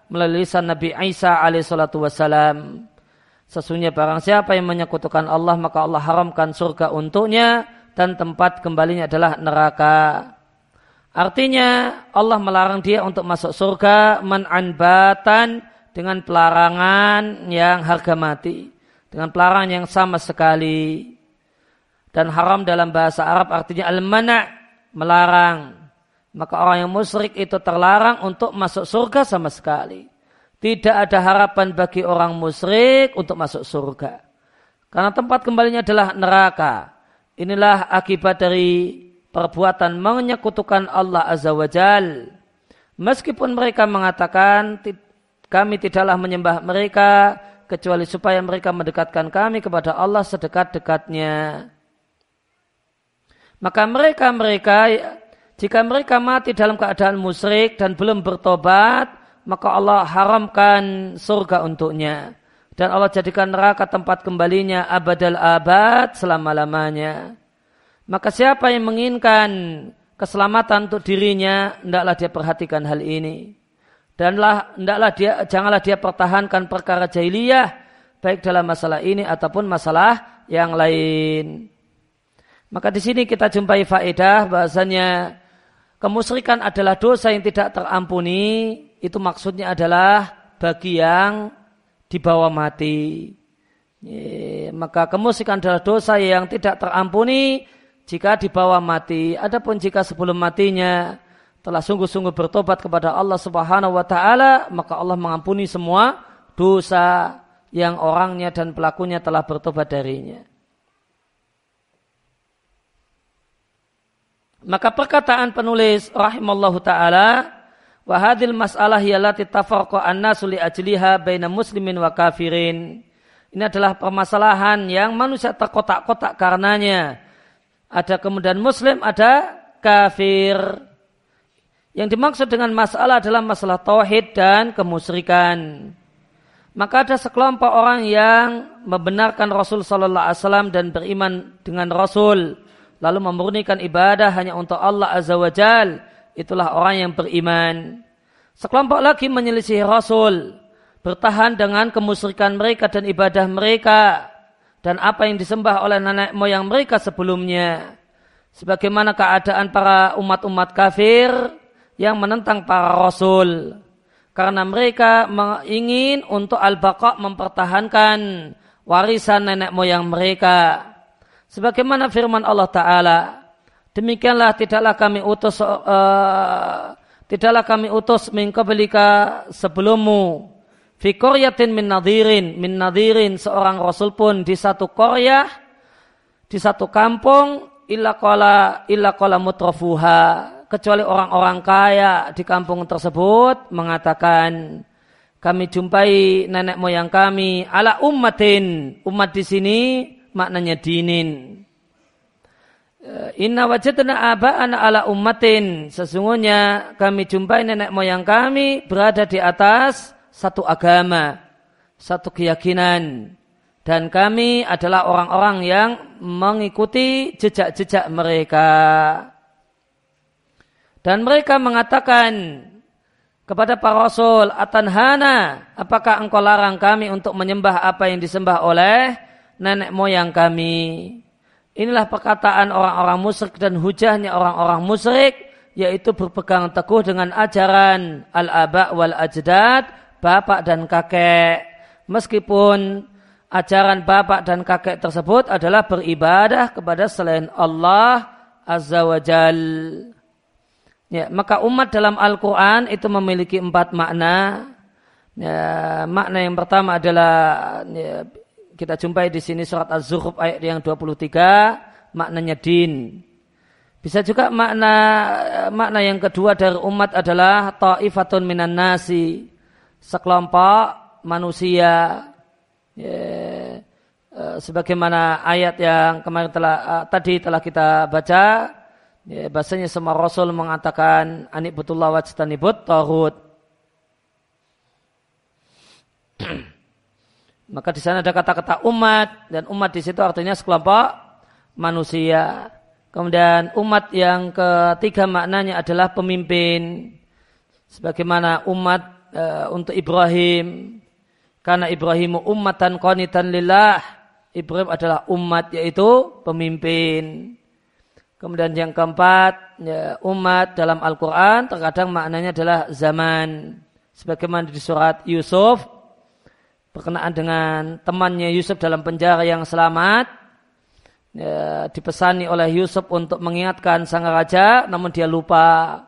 melalui lisan Nabi Isa alaihissalatu wassalam. Sesungguhnya barang siapa yang menyekutukan Allah maka Allah haramkan surga untuknya dan tempat kembalinya adalah neraka. Artinya Allah melarang dia untuk masuk surga man'anbatan dengan pelarangan yang harga mati. Dengan pelarangan yang sama sekali dan haram dalam bahasa Arab artinya al-mana' melarang. Maka orang yang musyrik itu terlarang untuk masuk surga sama sekali. Tidak ada harapan bagi orang musyrik untuk masuk surga. Karena tempat kembalinya adalah neraka. Inilah akibat dari perbuatan menyekutukan Allah Azza wa Jal. Meskipun mereka mengatakan kami tidaklah menyembah mereka kecuali supaya mereka mendekatkan kami kepada Allah sedekat-dekatnya. Maka mereka-mereka jika mereka mati dalam keadaan musyrik dan belum bertobat, maka Allah haramkan surga untuknya. Dan Allah jadikan neraka tempat kembalinya abadal abad selama-lamanya. Maka siapa yang menginginkan keselamatan untuk dirinya, hendaklah dia perhatikan hal ini. Danlah hendaklah dia janganlah dia pertahankan perkara jahiliyah baik dalam masalah ini ataupun masalah yang lain. Maka di sini kita jumpai faedah bahasanya kemusyrikan adalah dosa yang tidak terampuni. Itu maksudnya adalah bagi yang dibawa mati. maka kemusyrikan adalah dosa yang tidak terampuni jika dibawa mati. Adapun jika sebelum matinya telah sungguh-sungguh bertobat kepada Allah Subhanahu wa taala, maka Allah mengampuni semua dosa yang orangnya dan pelakunya telah bertobat darinya. Maka perkataan penulis rahimallahu taala wa hadhil mas'alah yallati tafarqa an-nasu li ajliha baina muslimin wa kafirin. Ini adalah permasalahan yang manusia terkotak-kotak karenanya. Ada kemudian muslim, ada kafir. Yang dimaksud dengan masalah adalah masalah tauhid dan kemusyrikan. Maka ada sekelompok orang yang membenarkan Rasul Sallallahu Alaihi Wasallam dan beriman dengan Rasul lalu memurnikan ibadah hanya untuk Allah Azza wa Jal, itulah orang yang beriman. Sekelompok lagi menyelisih Rasul, bertahan dengan kemusyrikan mereka dan ibadah mereka, dan apa yang disembah oleh nenek moyang mereka sebelumnya. Sebagaimana keadaan para umat-umat kafir yang menentang para Rasul. Karena mereka ingin untuk al-baqa mempertahankan warisan nenek moyang mereka Sebagaimana firman Allah Ta'ala, demikianlah tidaklah kami utus uh, tidaklah kami utus min qablika sebelummu. Fi qaryatin min nadhirin min nadhirin seorang rasul pun di satu qaryah di satu kampung illa qala illa qala mutrafuha. Kecuali orang-orang kaya di kampung tersebut mengatakan kami jumpai nenek moyang kami ala ummatin. Umat di sini maknanya dinin. Eh, Inna wajadna aba'ana ala ummatin. Sesungguhnya kami jumpai nenek moyang kami berada di atas satu agama, satu keyakinan. Dan kami adalah orang-orang yang mengikuti jejak-jejak mereka. Dan mereka mengatakan kepada para rasul, Atanhana, apakah engkau larang kami untuk menyembah apa yang disembah oleh nenek moyang kami. Inilah perkataan orang-orang musyrik dan hujahnya orang-orang musyrik yaitu berpegang teguh dengan ajaran al-aba wal ajdad, bapak dan kakek. Meskipun ajaran bapak dan kakek tersebut adalah beribadah kepada selain Allah Azza wa Jal. Ya, maka umat dalam Al-Quran itu memiliki empat makna. Ya, makna yang pertama adalah ya, kita jumpai di sini surat Az-Zukhruf ayat yang 23 maknanya din. Bisa juga makna makna yang kedua dari umat adalah ta'ifatun minan nasi. Sekelompok manusia. Yeah. sebagaimana ayat yang kemarin telah uh, tadi telah kita baca ya, bahasanya semua rasul mengatakan anik betullah wajtanibut tahut maka di sana ada kata-kata umat dan umat di situ artinya sekelompok manusia kemudian umat yang ketiga maknanya adalah pemimpin sebagaimana umat uh, untuk Ibrahim karena Ibrahim ummatan qanitan lillah Ibrahim adalah umat yaitu pemimpin. Kemudian yang keempat, ya, umat dalam Al-Quran terkadang maknanya adalah zaman. Sebagaimana di surat Yusuf, berkenaan dengan temannya Yusuf dalam penjara yang selamat, ya, dipesani oleh Yusuf untuk mengingatkan sang raja, namun dia lupa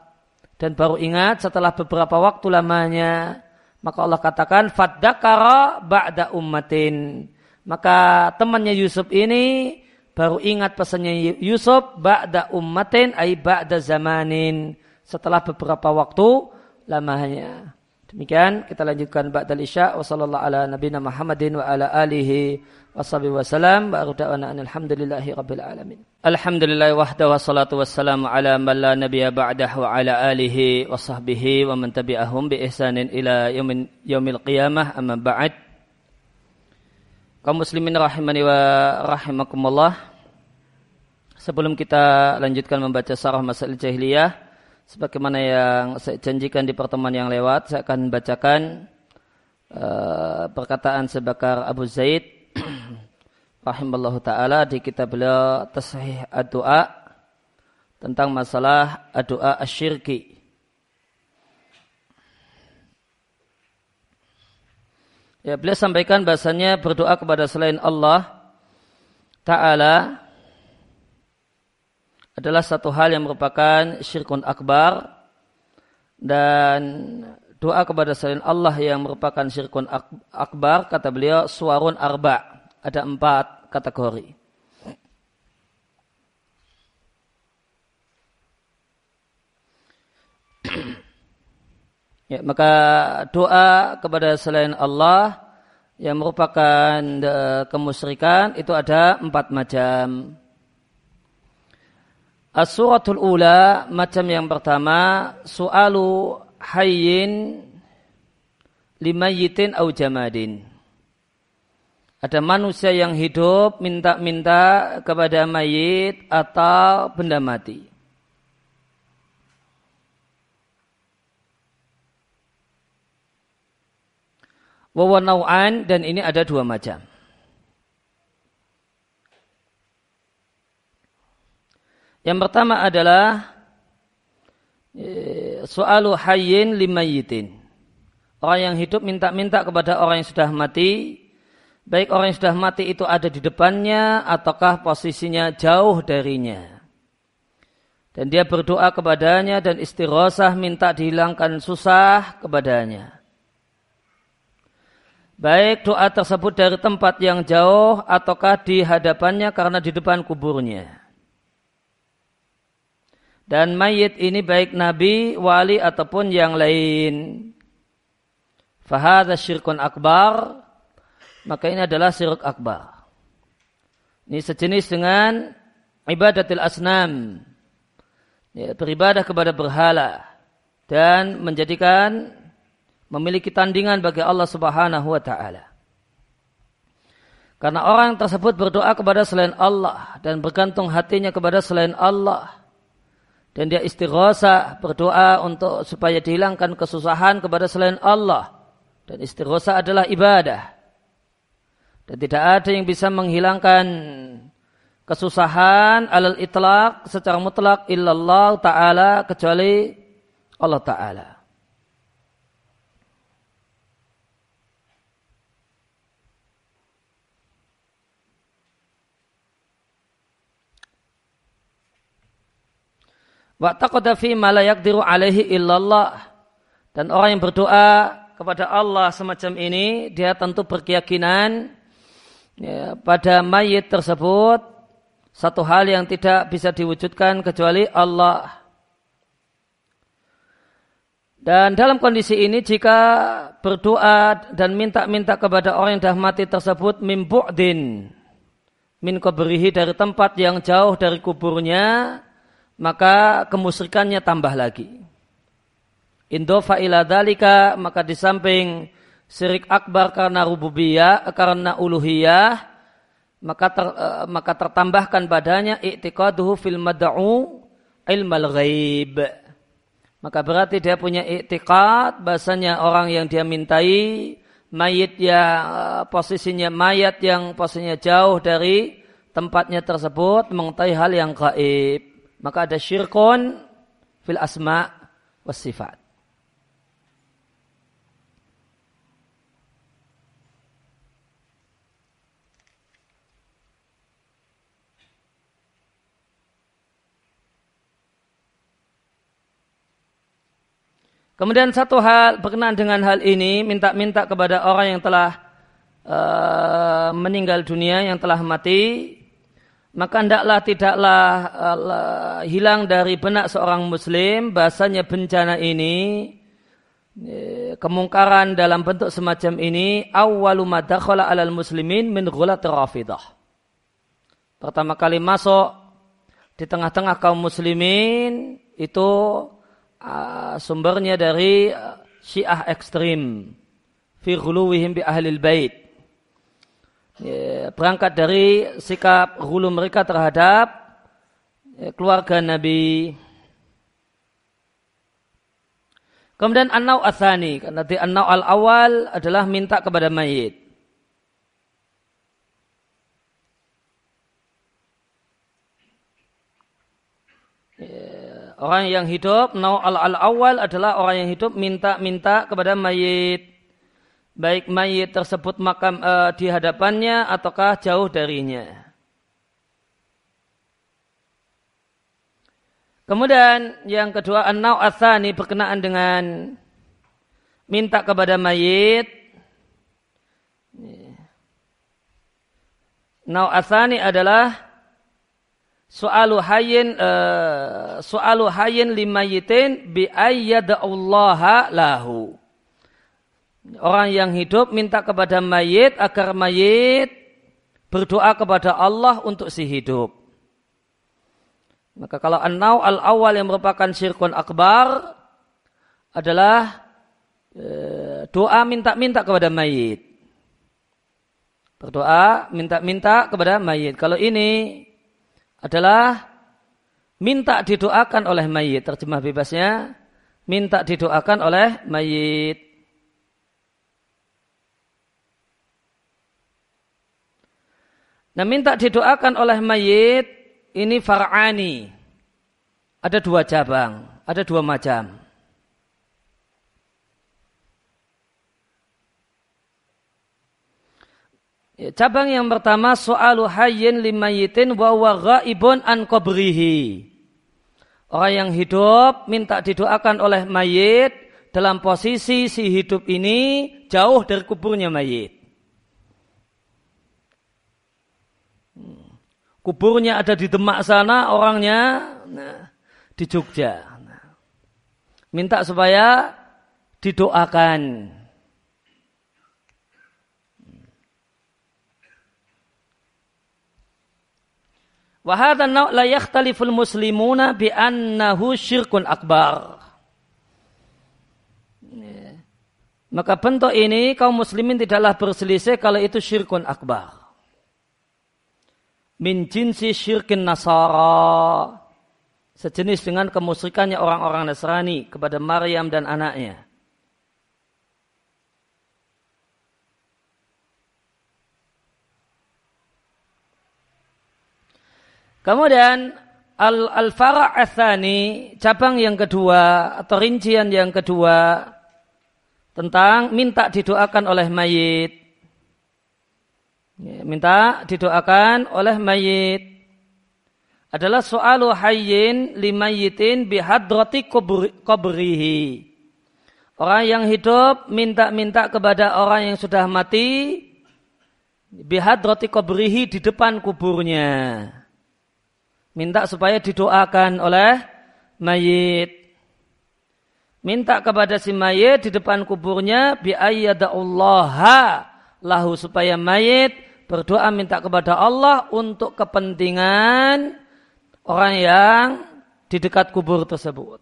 dan baru ingat setelah beberapa waktu lamanya. Maka Allah katakan, Faddakara ba'da ummatin maka temannya Yusuf ini baru ingat pesannya Yusuf ba'da ummatin ay ba'da zamanin setelah beberapa waktu lamanya. Demikian kita lanjutkan ba'da isya. Wa sallallahu ala nabiyina Muhammadin wa ala alihi wa sahbihi wa salam. Wa da'wana alhamdulillahi rabbil alamin. Alhamdulillah wahda wa salatu wassalamu ala man la nabiyya ba'dah wa ala alihi wa sahbihi wa man tabi'ahum bi ihsanin ila yaumil, yaumil qiyamah. Amma ba'd. Kaum muslimin rahimani wa rahimakumullah. Sebelum kita lanjutkan membaca sarah masalah jahiliyah sebagaimana yang saya janjikan di pertemuan yang lewat saya akan bacakan uh, perkataan sebakar Abu Zaid rahimallahu taala di kitab beliau tasahih ad-doa tentang masalah doa asyirki. Ya, beliau sampaikan bahasanya berdoa kepada selain Allah Ta'ala adalah satu hal yang merupakan syirkun akbar dan doa kepada selain Allah yang merupakan syirkun akbar kata beliau suarun arba ada empat kategori Ya, maka doa kepada selain Allah yang merupakan uh, kemusyrikan itu ada empat macam. As-suratul ula macam yang pertama su'alu hayyin limayitin au jamadin. Ada manusia yang hidup minta-minta kepada mayit atau benda mati. Wawanau'an dan ini ada dua macam. Yang pertama adalah e, soalu hayyin limayitin. Orang yang hidup minta-minta kepada orang yang sudah mati, baik orang yang sudah mati itu ada di depannya ataukah posisinya jauh darinya. Dan dia berdoa kepadanya dan istirosah minta dihilangkan susah kepadanya. Baik doa tersebut dari tempat yang jauh ataukah di hadapannya karena di depan kuburnya. Dan mayit ini baik nabi, wali ataupun yang lain. Fahadha syirkun akbar. Maka ini adalah syirik akbar. Ini sejenis dengan ibadatil asnam. Ya, beribadah kepada berhala. Dan menjadikan memiliki tandingan bagi Allah Subhanahu wa taala. Karena orang tersebut berdoa kepada selain Allah dan bergantung hatinya kepada selain Allah dan dia istighosa berdoa untuk supaya dihilangkan kesusahan kepada selain Allah. Dan istighosa adalah ibadah. Dan tidak ada yang bisa menghilangkan kesusahan alal itlaq secara mutlak illallah taala kecuali Allah taala Wa taqada fi ma la yaqdiru. Dan orang yang berdoa kepada Allah semacam ini, dia tentu berkeyakinan ya, pada mayit tersebut satu hal yang tidak bisa diwujudkan kecuali Allah. Dan dalam kondisi ini jika berdoa dan minta-minta kepada orang yang dah mati tersebut mimbu'din min kubrihi dari tempat yang jauh dari kuburnya, maka kemusyrikannya tambah lagi. Indofa ila dalika, maka di samping syirik akbar karena rububiyah, karena uluhiyah, maka ter, uh, maka tertambahkan padanya i'tiqaduhu fil mad'u ilmal ghaib. Maka berarti dia punya i'tiqad bahasanya orang yang dia mintai mayit yang uh, posisinya mayat yang posisinya jauh dari tempatnya tersebut mengetahui hal yang gaib. Maka ada syirkun fil asma was sifat. Kemudian satu hal berkenaan dengan hal ini, minta-minta kepada orang yang telah uh, meninggal dunia, yang telah mati, maka hendaklah tidaklah uh, hilang dari benak seorang muslim bahasanya bencana ini eh, kemungkaran dalam bentuk semacam ini awwalu madakhala alal muslimin min ghulat rafidah. Pertama kali masuk di tengah-tengah kaum muslimin itu uh, sumbernya dari Syiah ekstrim fi ghuluwihim bi ahlil bait. Ya, berangkat dari sikap hulu mereka terhadap ya, keluarga Nabi. Kemudian an-nau athani, karena di an-nau al-awal adalah minta kepada mayit. Yeah. Orang yang hidup, nau al al awal adalah orang yang hidup minta-minta kepada mayit. Baik mayit tersebut makam uh, di hadapannya ataukah jauh darinya. Kemudian yang kedua an-nau berkenaan dengan minta kepada mayit. Nau asani adalah Soalu hayin uh, soalu hayin limayitin bi ayyadallaha lahu. Orang yang hidup minta kepada mayit agar mayit berdoa kepada Allah untuk si hidup. Maka kalau an-naw al-awwal yang merupakan syirkun akbar adalah uh, doa minta-minta kepada mayit. Berdoa minta-minta kepada mayit. Kalau ini adalah minta didoakan oleh mayit. Terjemah bebasnya, minta didoakan oleh mayit. Nah minta didoakan oleh mayit ini far'ani. Ada dua cabang, ada dua macam. Ya, cabang yang pertama soalu hayyin limayitin wa wa ghaibun an qabrihi. Orang yang hidup minta didoakan oleh mayit dalam posisi si hidup ini jauh dari kuburnya mayit. Kuburnya ada di Demak sana, orangnya nah, di Jogja. Minta supaya didoakan. Wahada la muslimuna bi annahu syirkun akbar. Maka bentuk ini kaum muslimin tidaklah berselisih kalau itu syirkun akbar. Min jinsi syirkin nasara. Sejenis dengan kemusyrikannya orang-orang Nasrani kepada Maryam dan anaknya. Kemudian al-fara' al athani, cabang yang kedua atau rincian yang kedua tentang minta didoakan oleh mayit. Ya, minta didoakan oleh mayit adalah soalu hayyin limayitin bihadrati kubrihi. Orang yang hidup minta-minta kepada orang yang sudah mati bihadrati kubrihi di depan kuburnya minta supaya didoakan oleh mayit. Minta kepada si mayit di depan kuburnya bi ayyadaullaha lahu supaya mayit berdoa minta kepada Allah untuk kepentingan orang yang di dekat kubur tersebut.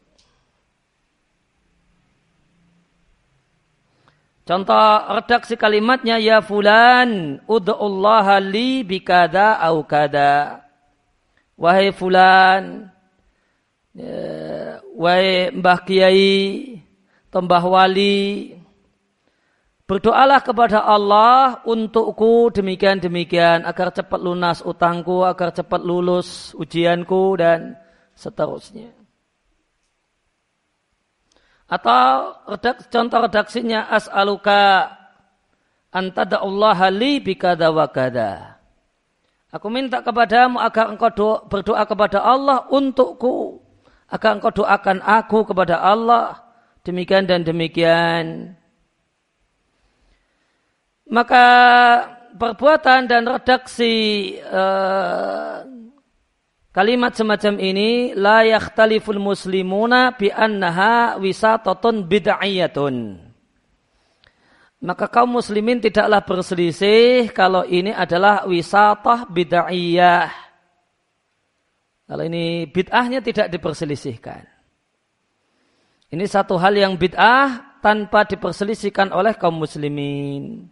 Contoh redaksi kalimatnya ya fulan ud'ullaha li bikada au kada. Wahai fulan ya, wahai mbah kiai, tembah wali, berdoalah kepada Allah untukku demikian demikian agar cepat lunas utangku, agar cepat lulus ujianku dan seterusnya. Atau redak, contoh redaksinya as'aluka Allah li bikada wa kada. Aku minta kepadamu agar engkau doa, berdoa kepada Allah untukku. Agar engkau doakan aku kepada Allah. Demikian dan demikian. Maka perbuatan dan redaksi uh, Kalimat semacam ini la yakhtaliful muslimuna bi annaha wisatatun bid'iyatun. Maka kaum muslimin tidaklah berselisih kalau ini adalah wisatah bid'iyah. Kalau ini bid'ahnya tidak diperselisihkan. Ini satu hal yang bid'ah tanpa diperselisihkan oleh kaum muslimin.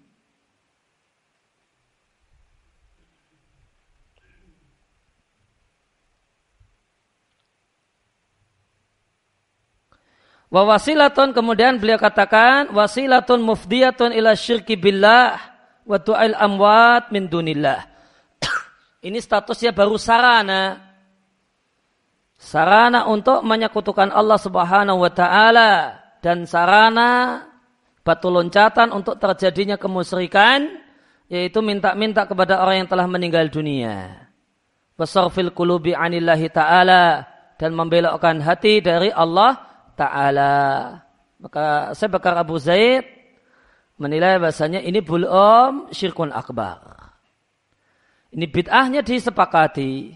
Wa wasilatun kemudian beliau katakan wasilatun mufdiyatun ila syirki billah wa du'ail amwat min dunillah. Ini statusnya baru sarana. Sarana untuk menyekutukan Allah Subhanahu wa taala dan sarana batu loncatan untuk terjadinya kemusyrikan yaitu minta-minta kepada orang yang telah meninggal dunia. Wasarfil qulubi anillahi taala dan membelokkan hati dari Allah Ta'ala. Maka saya bakar Abu Zaid menilai bahasanya ini belum syirkun akbar. Ini bid'ahnya disepakati.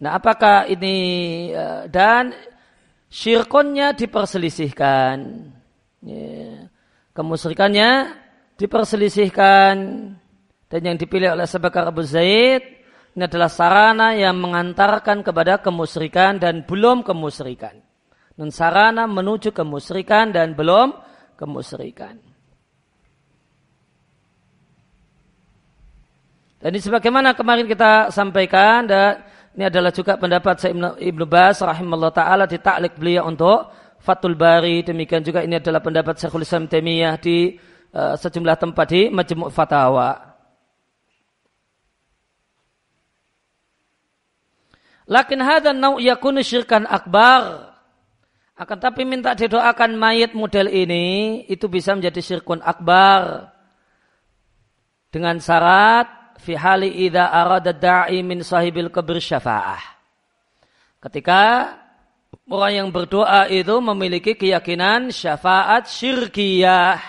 Nah apakah ini eh, dan syirkunnya diperselisihkan. Ya. Kemusyrikannya diperselisihkan dan yang dipilih oleh Sebakar Abu Zaid ini adalah sarana yang mengantarkan kepada kemusyrikan dan belum kemusyrikan dan sarana menuju kemusyrikan dan belum kemusyrikan. Dan ini sebagaimana kemarin kita sampaikan dan ini adalah juga pendapat saya Ibnu Bas rahimahullah taala di taklik beliau untuk Fatul Bari demikian juga ini adalah pendapat Syekhul Islam Taimiyah di uh, sejumlah tempat di Majmu' Fatawa. Lakin hadha nau yakunu syirkan akbar akan tapi minta didoakan mayat model ini itu bisa menjadi syirkun akbar dengan syarat fi hali idza arada da'i min sahibil kabir syafa'ah. Ketika orang yang berdoa itu memiliki keyakinan syafaat syirkiyah.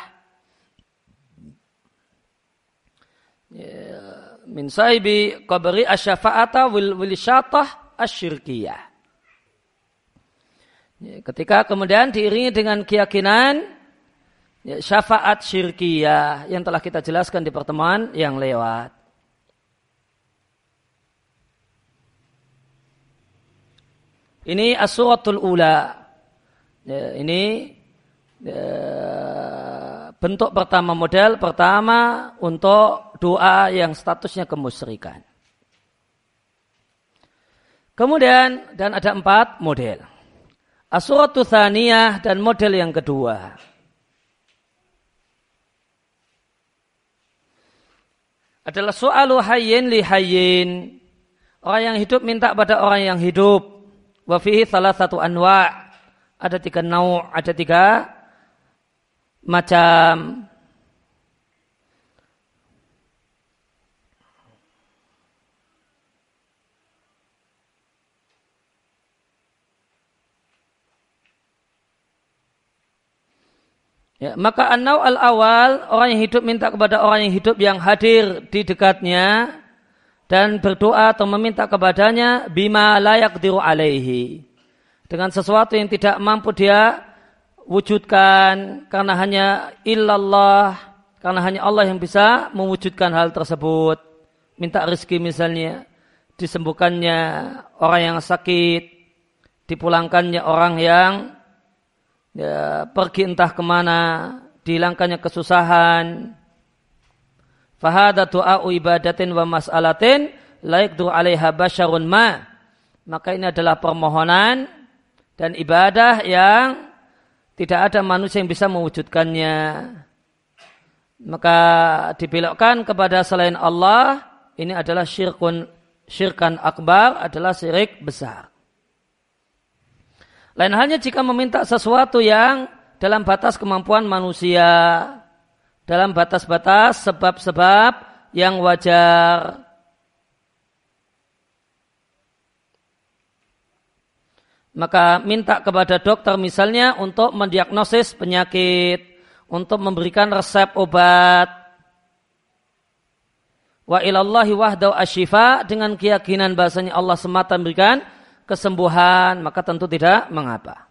Ya, min sahibi kabri asyafa'ata wil wil syatah asyirkiyah. Ya, ketika kemudian diiringi dengan keyakinan ya, syafaat syirkiyah yang telah kita jelaskan di pertemuan yang lewat. Ini asuratul ula. Ya, ini ya, bentuk pertama model pertama untuk doa yang statusnya kemusyrikan. Kemudian dan ada empat model. Asuratu thaniyah dan model yang kedua. Adalah soalu hayyin li hayyin. Orang yang hidup minta pada orang yang hidup. Wafihi salah satu anwa. Ada tiga nau, ada tiga macam. Ya, maka anau al awal orang yang hidup minta kepada orang yang hidup yang hadir di dekatnya dan berdoa atau meminta kepadanya bima layak diru alaihi dengan sesuatu yang tidak mampu dia wujudkan karena hanya illallah karena hanya Allah yang bisa mewujudkan hal tersebut. Minta rezeki misalnya, disembuhkannya orang yang sakit, dipulangkannya orang yang ya, pergi entah ke mana, dihilangkannya kesusahan. Fahada du'a'u ibadatin wa mas'alatin laikdu alaiha basyarun ma. Maka ini adalah permohonan dan ibadah yang tidak ada manusia yang bisa mewujudkannya maka dibelokkan kepada selain Allah ini adalah syirkun syirkan akbar adalah syirik besar. Lain halnya jika meminta sesuatu yang dalam batas kemampuan manusia, dalam batas-batas sebab-sebab yang wajar. Maka minta kepada dokter misalnya untuk mendiagnosis penyakit untuk memberikan resep obat. Wa ilallahi wahdau asyifa dengan keyakinan bahasanya Allah semata memberikan kesembuhan, maka tentu tidak mengapa.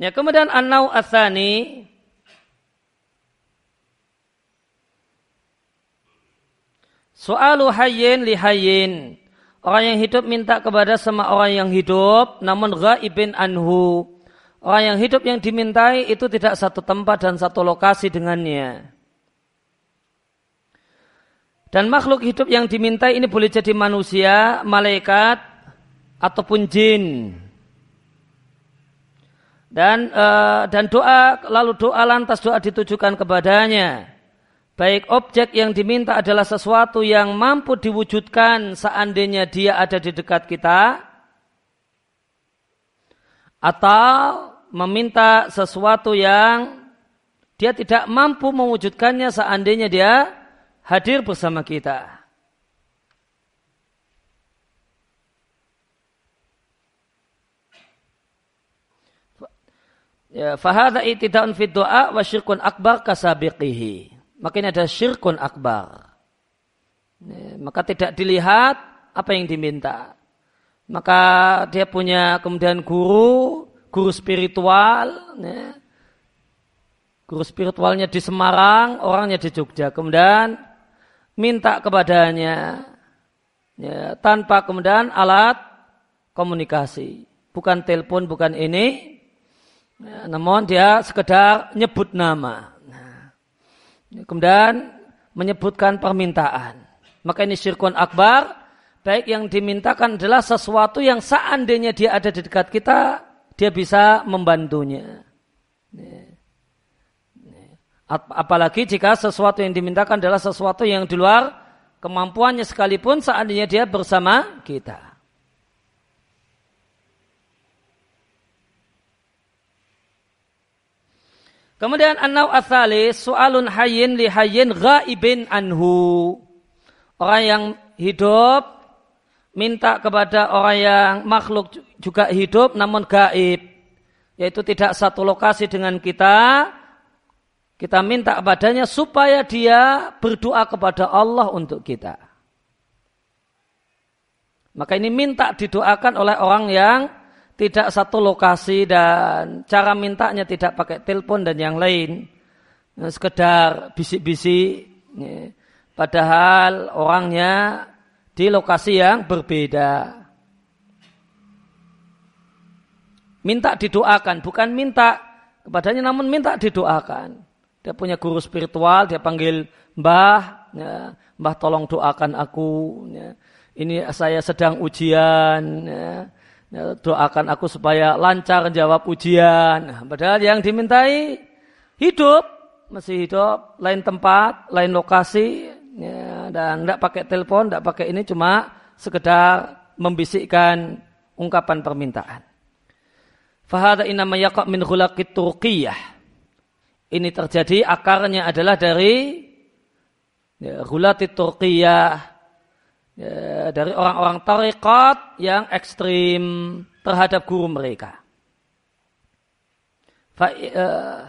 Ya, kemudian an-nau atsani Soalu hayyin li hayyin. Orang yang hidup minta kepada sama orang yang hidup namun ghaibin anhu. Orang yang hidup yang dimintai itu tidak satu tempat dan satu lokasi dengannya. Dan makhluk hidup yang dimintai ini boleh jadi manusia, malaikat, ataupun jin dan uh, dan doa lalu doa lantas doa ditujukan kepadanya baik objek yang diminta adalah sesuatu yang mampu diwujudkan seandainya dia ada di dekat kita atau meminta sesuatu yang dia tidak mampu mewujudkannya seandainya dia hadir bersama kita. Ya, fahada itidaun fid doa wa syirkun akbar kasabiqihi. Maka ini ada syirkun akbar. Ya, maka tidak dilihat apa yang diminta. Maka dia punya kemudian guru, guru spiritual, ya. guru spiritualnya di Semarang, orangnya di Jogja. Kemudian minta kepadanya ya, tanpa kemudian alat komunikasi. Bukan telepon, bukan ini, Ya, namun dia sekedar nyebut nama. Nah, kemudian menyebutkan permintaan. Maka ini syirkun akbar. Baik yang dimintakan adalah sesuatu yang seandainya dia ada di dekat kita, dia bisa membantunya. Apalagi jika sesuatu yang dimintakan adalah sesuatu yang di luar kemampuannya sekalipun seandainya dia bersama kita. Kemudian an-naw su'alun hayyin li hayyin ghaibin anhu. Orang yang hidup minta kepada orang yang makhluk juga hidup namun gaib. Yaitu tidak satu lokasi dengan kita. Kita minta kepadanya supaya dia berdoa kepada Allah untuk kita. Maka ini minta didoakan oleh orang yang tidak satu lokasi dan cara mintanya tidak pakai telepon dan yang lain. Nah, sekedar bisik-bisik. Ya. Padahal orangnya di lokasi yang berbeda. Minta didoakan, bukan minta kepadanya namun minta didoakan. Dia punya guru spiritual, dia panggil mbah, ya, mbah tolong doakan aku. Ya. Ini saya sedang ujian. Ya Ya, doakan aku supaya lancar jawab ujian. Padahal yang dimintai hidup, masih hidup, lain tempat, lain lokasi, ya, dan tidak pakai telepon, tidak pakai ini, cuma sekedar membisikkan ungkapan permintaan. Fahada inama yaqa min khulaqit turqiyah. Ini terjadi akarnya adalah dari ya, Turkiyah ya, dari orang-orang tarekat yang ekstrim terhadap guru mereka. Fa, uh,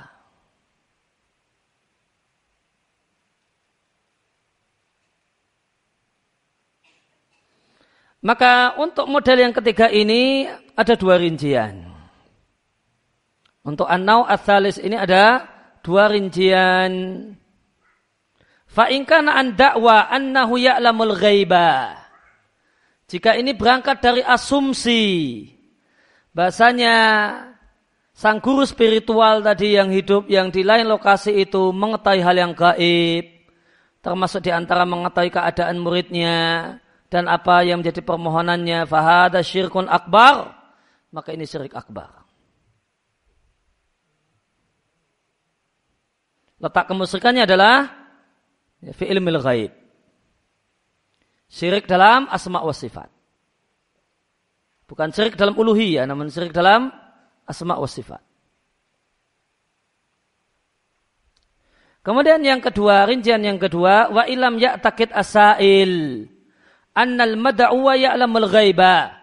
Maka untuk model yang ketiga ini ada dua rincian. Untuk an-nau ini ada dua rincian. Fa in kana an da'wa annahu ya'lamul ghaiba. Jika ini berangkat dari asumsi bahasanya sang guru spiritual tadi yang hidup yang di lain lokasi itu mengetahui hal yang gaib, termasuk di antara mengetahui keadaan muridnya, dan apa yang menjadi permohonannya fahada syirkun akbar maka ini syirik akbar letak kemusyrikannya adalah ya, fi ilmil ghaib. Syirik dalam asma wa sifat. Bukan syirik dalam uluhiyah namun syirik dalam asma wa sifat. Kemudian yang kedua, rincian yang kedua, wa ilam ya'takid asail annal mad'uwa ya'lamul ghaiba.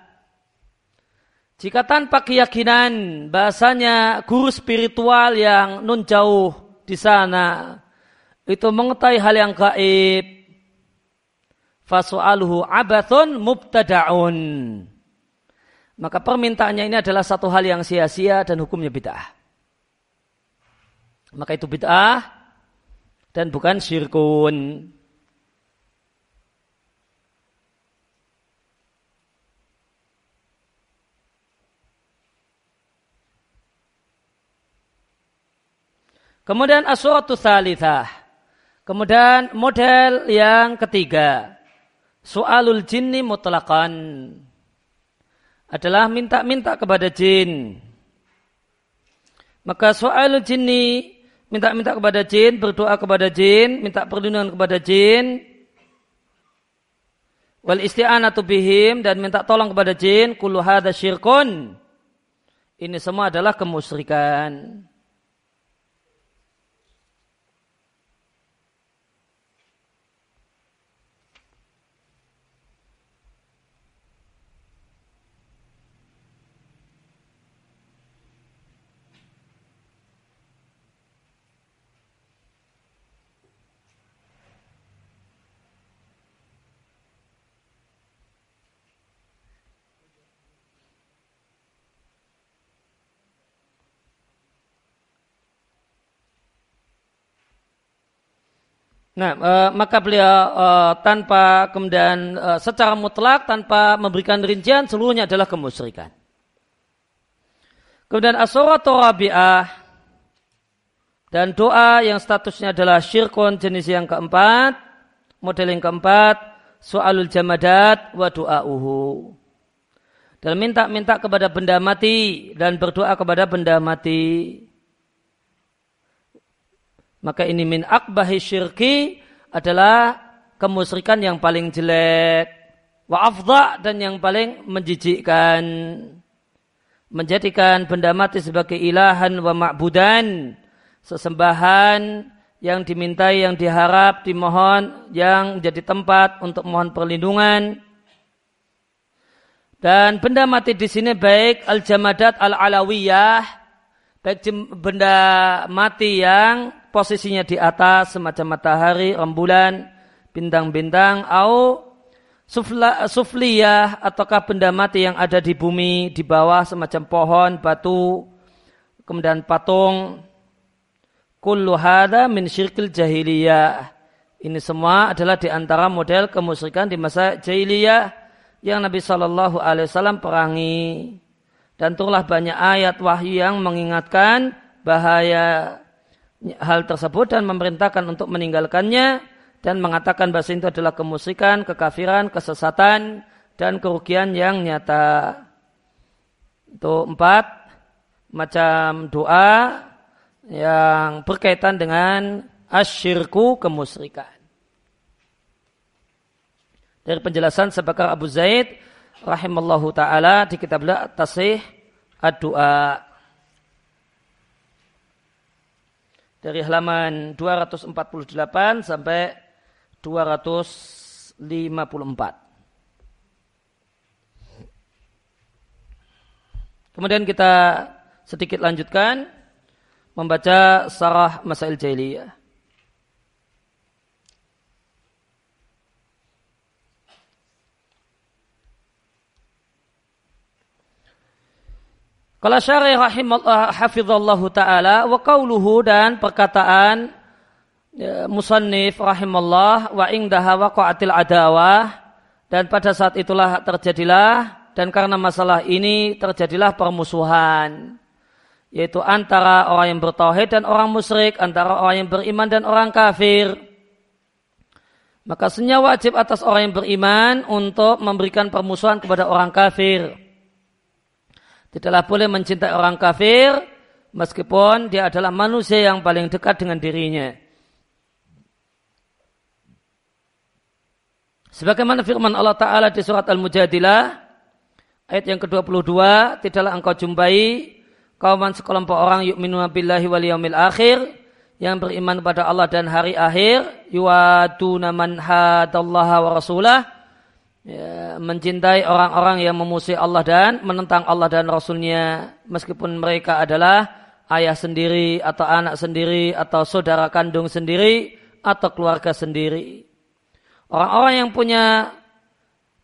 Jika tanpa keyakinan bahasanya guru spiritual yang nun jauh di sana itu mengetahui hal yang gaib, fasu'aluhu abathun mubtada'un. Maka permintaannya ini adalah satu hal yang sia-sia dan hukumnya bid'ah. Maka itu bid'ah dan bukan syirkun. Kemudian asuratu salithah. Kemudian model yang ketiga. Soalul jinni mutlakan. Adalah minta-minta kepada jin. Maka soalul jinni minta-minta kepada jin, berdoa kepada jin, minta perlindungan kepada jin. Wal isti'anatu bihim dan minta tolong kepada jin, kullu hadha syirkun. Ini semua adalah kemusyrikan. Nah, e, maka beliau e, tanpa kemudian e, secara mutlak tanpa memberikan rincian seluruhnya adalah kemusyrikan. Kemudian asuratu rabi'ah dan doa yang statusnya adalah syirkun jenis yang keempat, model yang keempat, soalul jamadat wa du'a'uhu. Dan minta-minta kepada benda mati dan berdoa kepada benda mati. Maka ini min akbahi syirki adalah kemusyrikan yang paling jelek. Wa afdha dan yang paling menjijikkan. Menjadikan benda mati sebagai ilahan wa ma'budan. Sesembahan yang dimintai, yang diharap, dimohon, yang jadi tempat untuk mohon perlindungan. Dan benda mati di sini baik al-jamadat al-alawiyah, baik benda mati yang posisinya di atas semacam matahari, rembulan, bintang-bintang, atau sufla, sufliyah ataukah benda mati yang ada di bumi, di bawah semacam pohon, batu, kemudian patung. Kullu hadha min syirkil jahiliyah. Ini semua adalah di antara model kemusyrikan di masa jahiliyah yang Nabi Shallallahu Alaihi Wasallam perangi. Dan turlah banyak ayat wahyu yang mengingatkan bahaya hal tersebut dan memerintahkan untuk meninggalkannya dan mengatakan bahasa itu adalah kemusikan, kekafiran, kesesatan, dan kerugian yang nyata. Itu empat macam doa yang berkaitan dengan asyirku kemusyrikan. Dari penjelasan sebakar Abu Zaid rahimallahu taala di kitab Tasih ad-Du'a dari halaman 248 sampai 249. 254. Kemudian kita sedikit lanjutkan membaca sarah masail jahiliyah. Kalau syari rahimahullah hafizallahu taala wa qauluhu dan perkataan ya, musannif rahimallah wa indaha waqa'atil adawah dan pada saat itulah terjadilah dan karena masalah ini terjadilah permusuhan yaitu antara orang yang bertauhid dan orang musyrik, antara orang yang beriman dan orang kafir. Maka senyawa wajib atas orang yang beriman untuk memberikan permusuhan kepada orang kafir. Tidaklah boleh mencintai orang kafir meskipun dia adalah manusia yang paling dekat dengan dirinya. Sebagaimana firman Allah Ta'ala di surat Al-Mujadilah, Ayat yang ke-22, tidaklah engkau jumpai kauman sekelompok orang yu'minu billahi wal yaumil akhir yang beriman kepada Allah dan hari akhir yuwaduna man hadallaha wa rasulah ya, mencintai orang-orang yang memusuhi Allah dan menentang Allah dan Rasulnya meskipun mereka adalah ayah sendiri atau anak sendiri atau saudara kandung sendiri atau keluarga sendiri. Orang-orang yang punya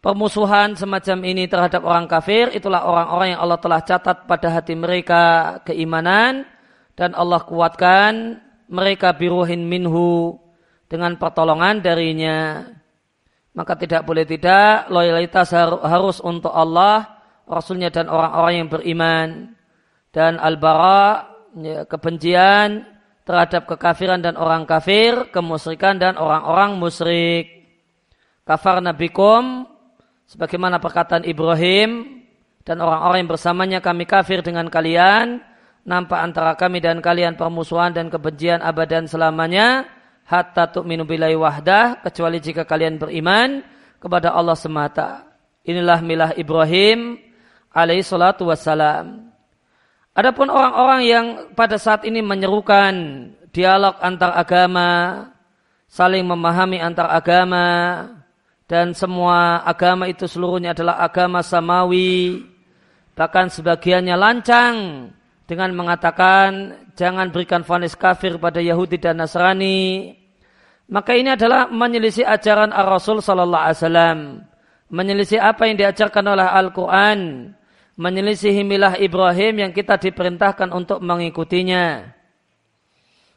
permusuhan semacam ini terhadap orang kafir itulah orang-orang yang Allah telah catat pada hati mereka keimanan dan Allah kuatkan mereka biruhin minhu dengan pertolongan darinya maka tidak boleh tidak loyalitas harus untuk Allah Rasulnya dan orang-orang yang beriman. Dan al-bara ya, kebencian terhadap kekafiran dan orang kafir kemusyrikan dan orang-orang musyrik. Kafar nabikum Sebagaimana perkataan Ibrahim dan orang-orang yang bersamanya kami kafir dengan kalian, nampak antara kami dan kalian permusuhan dan kebencian abadan selamanya, hatta tu'minu billahi wahdah, kecuali jika kalian beriman kepada Allah semata. Inilah milah Ibrahim alaihi salatu wassalam. Adapun orang-orang yang pada saat ini menyerukan dialog antar agama, saling memahami antar agama, dan semua agama itu seluruhnya adalah agama samawi bahkan sebagiannya lancang dengan mengatakan jangan berikan vonis kafir pada Yahudi dan Nasrani. Maka ini adalah menyelisih ajaran Ar-Rasul sallallahu alaihi wasallam. Menyelisih apa yang diajarkan oleh Al-Qur'an. Menyelisih milah Ibrahim yang kita diperintahkan untuk mengikutinya.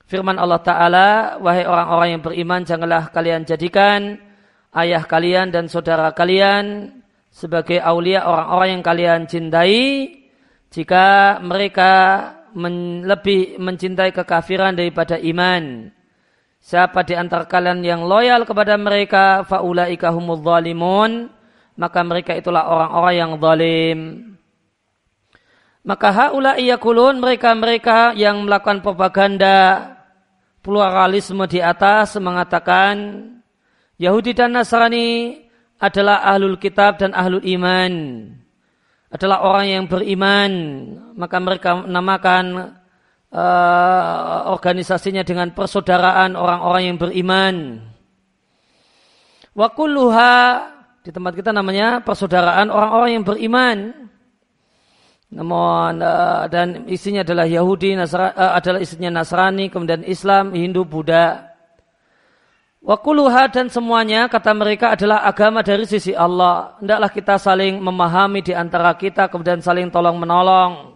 Firman Allah taala wahai orang-orang yang beriman janganlah kalian jadikan ayah kalian dan saudara kalian sebagai aulia orang-orang yang kalian cintai. Jika mereka men, lebih mencintai kekafiran daripada iman. Siapa di antara kalian yang loyal kepada mereka faulaika humul zalimun maka mereka itulah orang-orang yang zalim. Maka haula iyakulun mereka-mereka yang melakukan propaganda pluralisme di atas mengatakan Yahudi dan Nasrani adalah ahlul kitab dan ahlul iman. Adalah orang yang beriman. Maka mereka namakan uh, organisasinya dengan persaudaraan orang-orang yang beriman. Wakulluha di tempat kita namanya persaudaraan orang-orang yang beriman. Namun uh, dan isinya adalah Yahudi, Nasra, uh, adalah isinya Nasrani, kemudian Islam, Hindu, Buddha. Wakuluha dan semuanya kata mereka adalah agama dari sisi Allah. Hendaklah kita saling memahami di antara kita kemudian saling tolong menolong.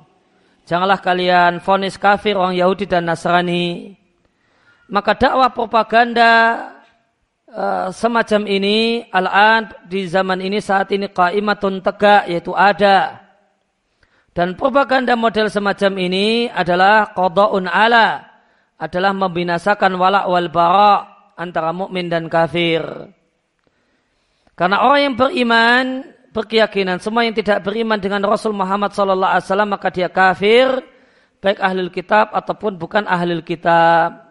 Janganlah kalian fonis kafir orang Yahudi dan Nasrani. Maka dakwah propaganda uh, semacam ini al-an di zaman ini saat ini qaimatun tegak yaitu ada. Dan propaganda model semacam ini adalah qada'un ala adalah membinasakan wala wal bara' antara mukmin dan kafir. Karena orang yang beriman berkeyakinan semua yang tidak beriman dengan Rasul Muhammad sallallahu alaihi wasallam maka dia kafir baik ahli kitab ataupun bukan ahli kitab.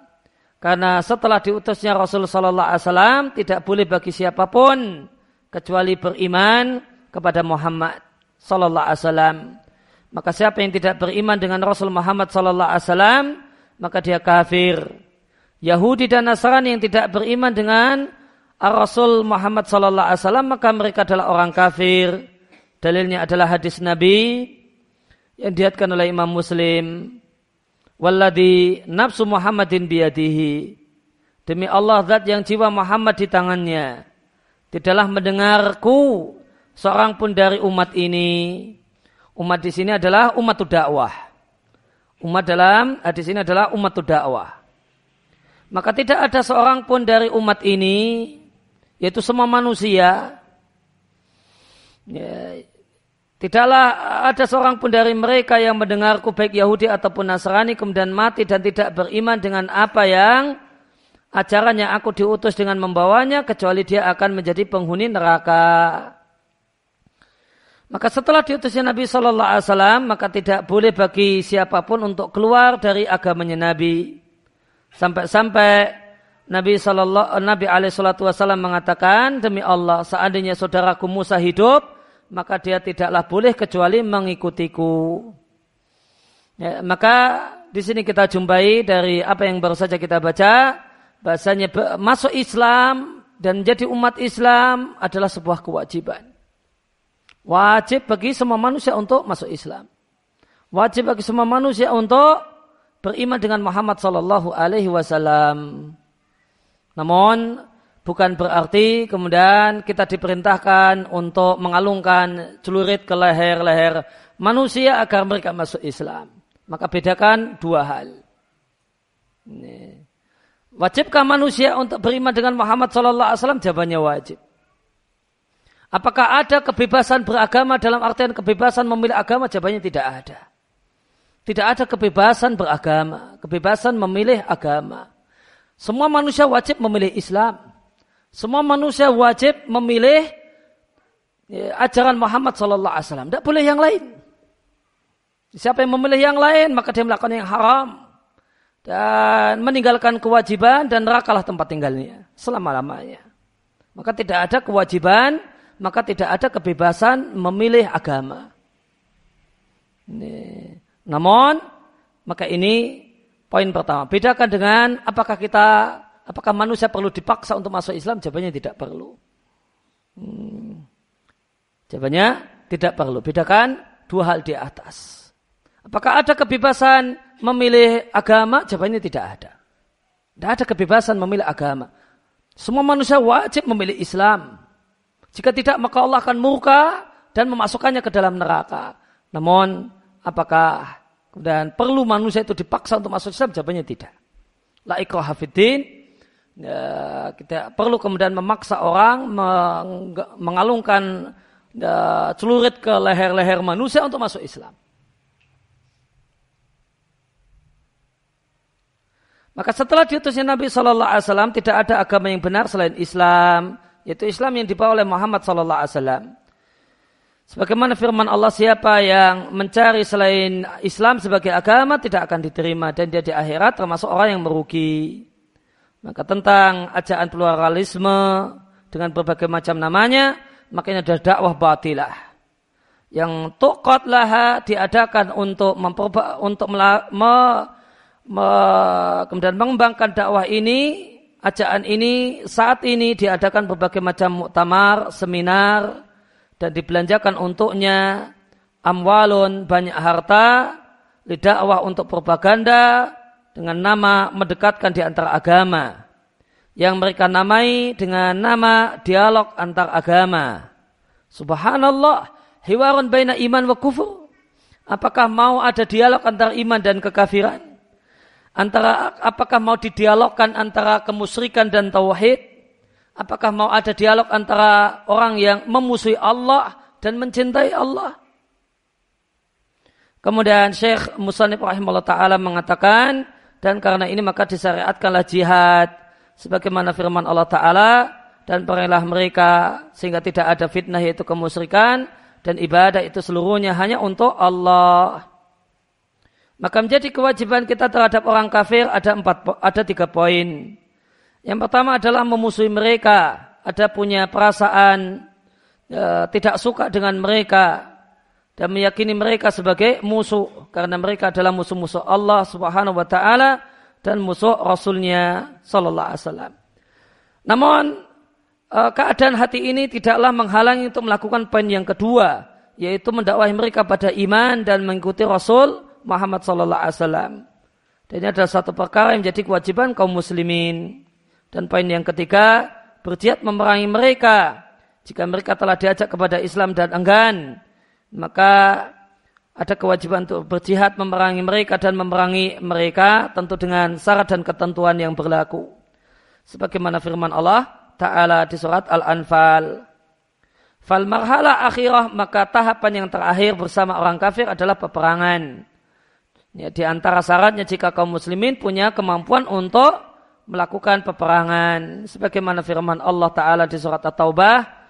Karena setelah diutusnya Rasul sallallahu alaihi wasallam tidak boleh bagi siapa pun kecuali beriman kepada Muhammad sallallahu alaihi wasallam. Maka siapa yang tidak beriman dengan Rasul Muhammad sallallahu alaihi wasallam maka dia kafir. Yahudi dan Nasrani yang tidak beriman dengan Rasul Muhammad sallallahu alaihi wasallam maka mereka adalah orang kafir. Dalilnya adalah hadis Nabi yang diatkan oleh Imam Muslim. Walladhi nafsu Muhammadin biyadihi. Demi Allah zat yang jiwa Muhammad di tangannya. Tidaklah mendengarku seorang pun dari umat ini. Umat di sini adalah umat dakwah. Umat dalam hadis ini adalah umat dakwah. Maka tidak ada seorang pun dari umat ini yaitu semua manusia. Ya, tidaklah ada seorang pun dari mereka yang mendengarku baik Yahudi ataupun Nasrani kemudian mati dan tidak beriman dengan apa yang ajaran yang aku diutus dengan membawanya kecuali dia akan menjadi penghuni neraka. Maka setelah diutusnya Nabi Shallallahu Alaihi Wasallam maka tidak boleh bagi siapa pun untuk keluar dari agamanya Nabi. Sampai-sampai Nabi Sallallahu Nabi alaihi salatu wasallam mengatakan demi Allah seandainya saudaraku Musa hidup maka dia tidaklah boleh kecuali mengikutiku. Ya, maka di sini kita jumpai dari apa yang baru saja kita baca bahasanya masuk Islam dan menjadi umat Islam adalah sebuah kewajiban. Wajib bagi semua manusia untuk masuk Islam. Wajib bagi semua manusia untuk beriman dengan Muhammad Sallallahu Alaihi Wasallam. Namun bukan berarti kemudian kita diperintahkan untuk mengalungkan celurit ke leher-leher manusia agar mereka masuk Islam. Maka bedakan dua hal. Ini. Wajibkah manusia untuk beriman dengan Muhammad Sallallahu Alaihi Wasallam? Jawabannya wajib. Apakah ada kebebasan beragama dalam artian kebebasan memilih agama? Jawabannya tidak ada. Tidak ada kebebasan beragama, kebebasan memilih agama. Semua manusia wajib memilih Islam. Semua manusia wajib memilih ya, ajaran Muhammad Sallallahu Alaihi Wasallam. Tidak boleh yang lain. Siapa yang memilih yang lain maka dia melakukan yang haram dan meninggalkan kewajiban dan nerakalah tempat tinggalnya selama lamanya. Maka tidak ada kewajiban, maka tidak ada kebebasan memilih agama. Ini. Namun maka ini Poin pertama, bedakan dengan apakah kita, apakah manusia perlu dipaksa untuk masuk Islam? Jawabannya tidak perlu. Hmm. Jawabannya tidak perlu. Bedakan dua hal di atas. Apakah ada kebebasan memilih agama? Jawabannya tidak ada. Tidak ada kebebasan memilih agama. Semua manusia wajib memilih Islam. Jika tidak, maka Allah akan murka dan memasukkannya ke dalam neraka. Namun, apakah dan perlu manusia itu dipaksa untuk masuk Islam? Jawabannya tidak. La ikraha Ya, kita perlu kemudian memaksa orang meng, mengalungkan ya, celurit ke leher-leher manusia untuk masuk Islam. Maka setelah diutusnya Nabi Shallallahu Alaihi Wasallam tidak ada agama yang benar selain Islam, yaitu Islam yang dibawa oleh Muhammad Shallallahu Alaihi Wasallam. Sebagaimana firman Allah siapa yang mencari selain Islam sebagai agama tidak akan diterima dan dia di akhirat termasuk orang yang merugi. Maka tentang ajaran pluralisme dengan berbagai macam namanya, maka ini adalah dakwah batilah. Yang tukot laha diadakan untuk memperba, untuk mela, me, me, kemudian mengembangkan dakwah ini, ajaran ini saat ini diadakan berbagai macam muktamar, seminar, dan dibelanjakan untuknya. Amwalun banyak harta lidakwah untuk propaganda dengan nama mendekatkan di antara agama. Yang mereka namai dengan nama dialog antar agama. Subhanallah hiwarun baina iman wa kufur. Apakah mau ada dialog antara iman dan kekafiran? Antara apakah mau didialogkan antara kemusyrikan dan tauhid Apakah mau ada dialog antara orang yang memusuhi Allah dan mencintai Allah? Kemudian Syekh Musanif rahimahullah ta'ala mengatakan, dan karena ini maka disyariatkanlah jihad, sebagaimana firman Allah ta'ala, dan perintah mereka sehingga tidak ada fitnah yaitu kemusyrikan, dan ibadah itu seluruhnya hanya untuk Allah. Maka menjadi kewajiban kita terhadap orang kafir ada empat, ada tiga poin. Yang pertama adalah memusuhi mereka, ada punya perasaan e, tidak suka dengan mereka dan meyakini mereka sebagai musuh karena mereka adalah musuh-musuh Allah Subhanahu wa taala dan musuh Rasulnya sallallahu alaihi wasallam. Namun uh, keadaan hati ini tidaklah menghalangi untuk melakukan poin yang kedua, yaitu mendakwahi mereka pada iman dan mengikuti Rasul Muhammad Sallallahu Alaihi Wasallam. Dan ini adalah satu perkara yang menjadi kewajiban kaum muslimin. Dan poin yang ketiga, berjihad memerangi mereka. Jika mereka telah diajak kepada Islam dan enggan, maka ada kewajiban untuk berjihad memerangi mereka dan memerangi mereka tentu dengan syarat dan ketentuan yang berlaku. Sebagaimana firman Allah Ta'ala di surat Al-Anfal. Fal marhala akhirah maka tahapan yang terakhir bersama orang kafir adalah peperangan. Ya, di antara syaratnya jika kaum muslimin punya kemampuan untuk melakukan peperangan. Sebagaimana firman Allah taala di surat At-Taubah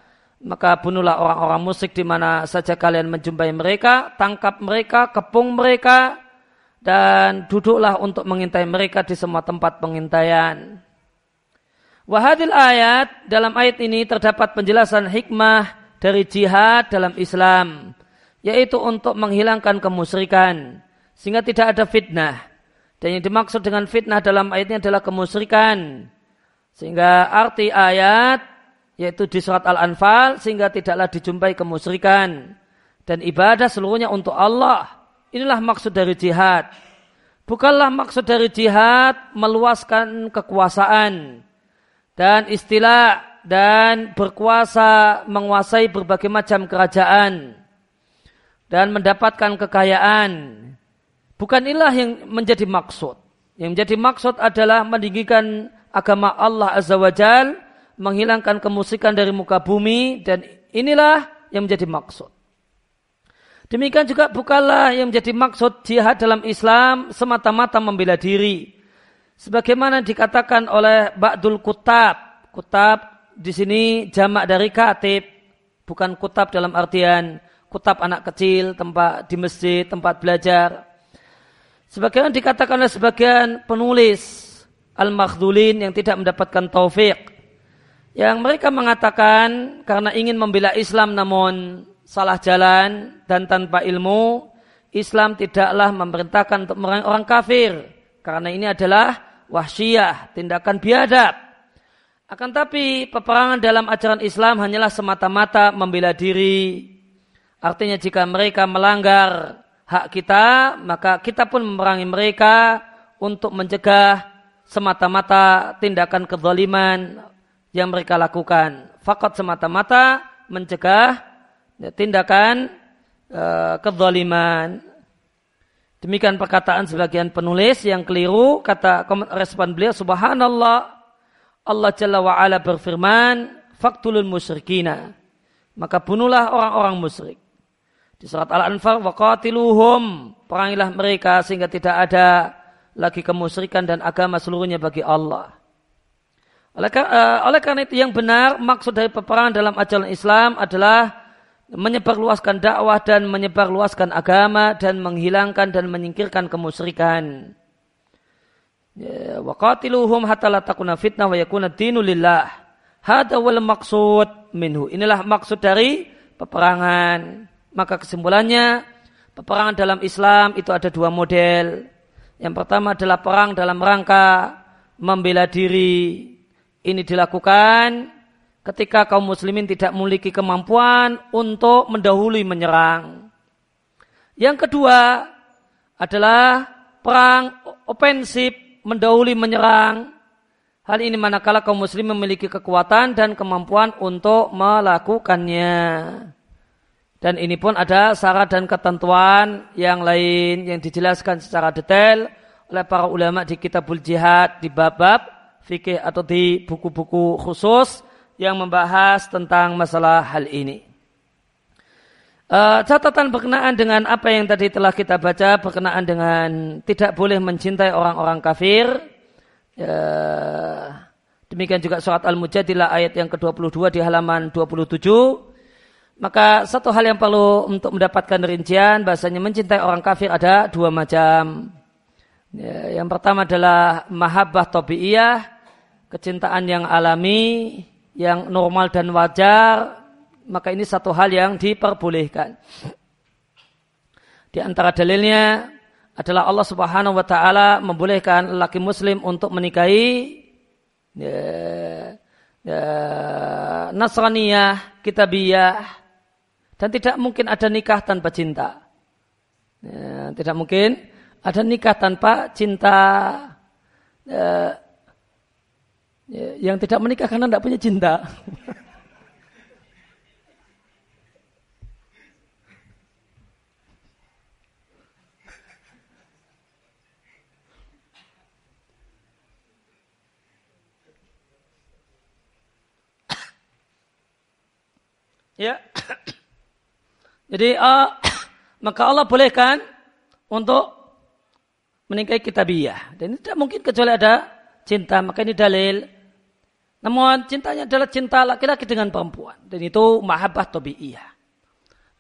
maka bunuhlah orang-orang musyrik di mana saja kalian menjumpai mereka tangkap mereka kepung mereka dan duduklah untuk mengintai mereka di semua tempat pengintaian. Wahadil ayat dalam ayat ini terdapat penjelasan hikmah dari jihad dalam Islam yaitu untuk menghilangkan kemusyrikan sehingga tidak ada fitnah dan yang dimaksud dengan fitnah dalam ayat ini adalah kemusyrikan. Sehingga arti ayat yaitu di surat Al-Anfal sehingga tidaklah dijumpai kemusyrikan dan ibadah seluruhnya untuk Allah. Inilah maksud dari jihad. Bukanlah maksud dari jihad meluaskan kekuasaan dan istilah dan berkuasa menguasai berbagai macam kerajaan dan mendapatkan kekayaan Bukan inilah yang menjadi maksud. Yang menjadi maksud adalah meninggikan agama Allah Azza wa Jal, menghilangkan kemusikan dari muka bumi, dan inilah yang menjadi maksud. Demikian juga bukanlah yang menjadi maksud jihad dalam Islam semata-mata membela diri. Sebagaimana dikatakan oleh Ba'dul Kutab. Kutab di sini jamak dari katib. Bukan kutab dalam artian kutab anak kecil, tempat di masjid, tempat belajar. Sebagaimana dikatakan oleh sebagian penulis al-makhdulin yang tidak mendapatkan taufik. Yang mereka mengatakan karena ingin membela Islam namun salah jalan dan tanpa ilmu, Islam tidaklah memerintahkan untuk orang kafir. Karena ini adalah wahsyiyah, tindakan biadab. Akan tapi peperangan dalam ajaran Islam hanyalah semata-mata membela diri. Artinya jika mereka melanggar hak kita, maka kita pun memerangi mereka untuk mencegah semata-mata tindakan kezaliman yang mereka lakukan. Fakat semata-mata mencegah tindakan uh, kezaliman. Demikian perkataan sebagian penulis yang keliru. Kata respon beliau, Subhanallah, Allah Jalla wa'ala berfirman, Faktulun musyrikina. Maka bunuhlah orang-orang musyrik. Di surat Al-Anfal, waqatiluhum. Perangilah mereka sehingga tidak ada lagi kemusyrikan dan agama seluruhnya bagi Allah. Oleh, uh, oleh karena itu yang benar, maksud dari peperangan dalam ajaran Islam adalah menyebarluaskan dakwah dan menyebarluaskan agama dan menghilangkan dan menyingkirkan kemusyrikan. Ya, waqatiluhum hatta la takuna fitnah wa yakuna dinu lillah. Hada wal maksud minhu. Inilah maksud dari peperangan. Maka kesimpulannya, peperangan dalam Islam itu ada dua model. Yang pertama adalah perang dalam rangka membela diri. Ini dilakukan ketika kaum muslimin tidak memiliki kemampuan untuk mendahului menyerang. Yang kedua adalah perang ofensif mendahului menyerang. Hal ini manakala kaum muslim memiliki kekuatan dan kemampuan untuk melakukannya. Dan ini pun ada syarat dan ketentuan yang lain yang dijelaskan secara detail oleh para ulama di kitabul jihad, di bab-bab fikih atau di buku-buku khusus yang membahas tentang masalah hal ini. Uh, catatan berkenaan dengan apa yang tadi telah kita baca berkenaan dengan tidak boleh mencintai orang-orang kafir. Uh, demikian juga surat Al-Mujadilah ayat yang ke-22 di halaman 27 maka satu hal yang perlu untuk mendapatkan rincian bahasanya mencintai orang kafir ada dua macam. Ya, yang pertama adalah mahabbah tabiiyah, kecintaan yang alami, yang normal dan wajar, maka ini satu hal yang diperbolehkan. Di antara dalilnya adalah Allah Subhanahu wa taala membolehkan laki muslim untuk menikahi ya, ya, Nasraniyah, Kitabiyah, dan tidak mungkin ada nikah tanpa cinta. Ya, tidak mungkin ada nikah tanpa cinta. Ya, ya, yang tidak menikah karena tidak punya cinta. Ya. Jadi uh, maka Allah bolehkan untuk menikahi kitabiyah. Dan ini tidak mungkin kecuali ada cinta. Maka ini dalil. Namun cintanya adalah cinta laki-laki dengan perempuan. Dan itu mahabbah tobi'iyah.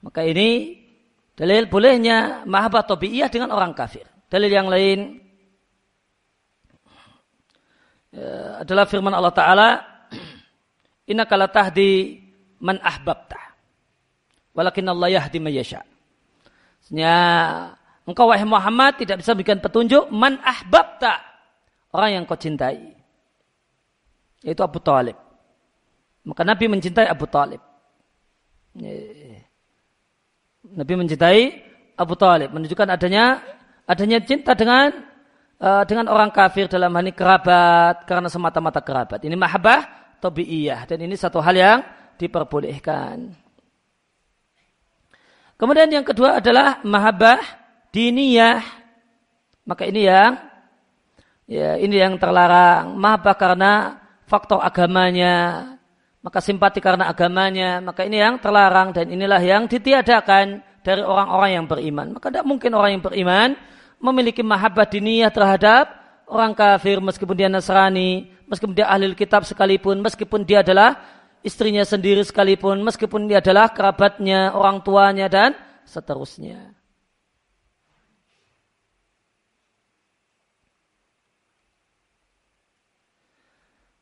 Maka ini dalil bolehnya mahabbah tobi'iyah dengan orang kafir. Dalil yang lain ya, adalah firman Allah Ta'ala Inna kala tahdi man ahbabta. Walakin Allah yahdi mayyasha. Sebenarnya engkau wahai Muhammad tidak bisa berikan petunjuk man ahbabta. Orang yang kau cintai. Yaitu Abu Talib. Maka Nabi mencintai Abu Talib. Nabi mencintai Abu Talib. Menunjukkan adanya adanya cinta dengan uh, dengan orang kafir dalam hal ini kerabat karena semata-mata kerabat. Ini mahabbah tabi'iyah dan ini satu hal yang diperbolehkan. Kemudian yang kedua adalah mahabbah diniyah. Maka ini yang ya ini yang terlarang. Mahabbah karena faktor agamanya, maka simpati karena agamanya, maka ini yang terlarang dan inilah yang ditiadakan dari orang-orang yang beriman. Maka tidak mungkin orang yang beriman memiliki mahabbah diniyah terhadap orang kafir meskipun dia Nasrani, meskipun dia ahli kitab sekalipun, meskipun dia adalah istrinya sendiri sekalipun, meskipun dia adalah kerabatnya, orang tuanya, dan seterusnya.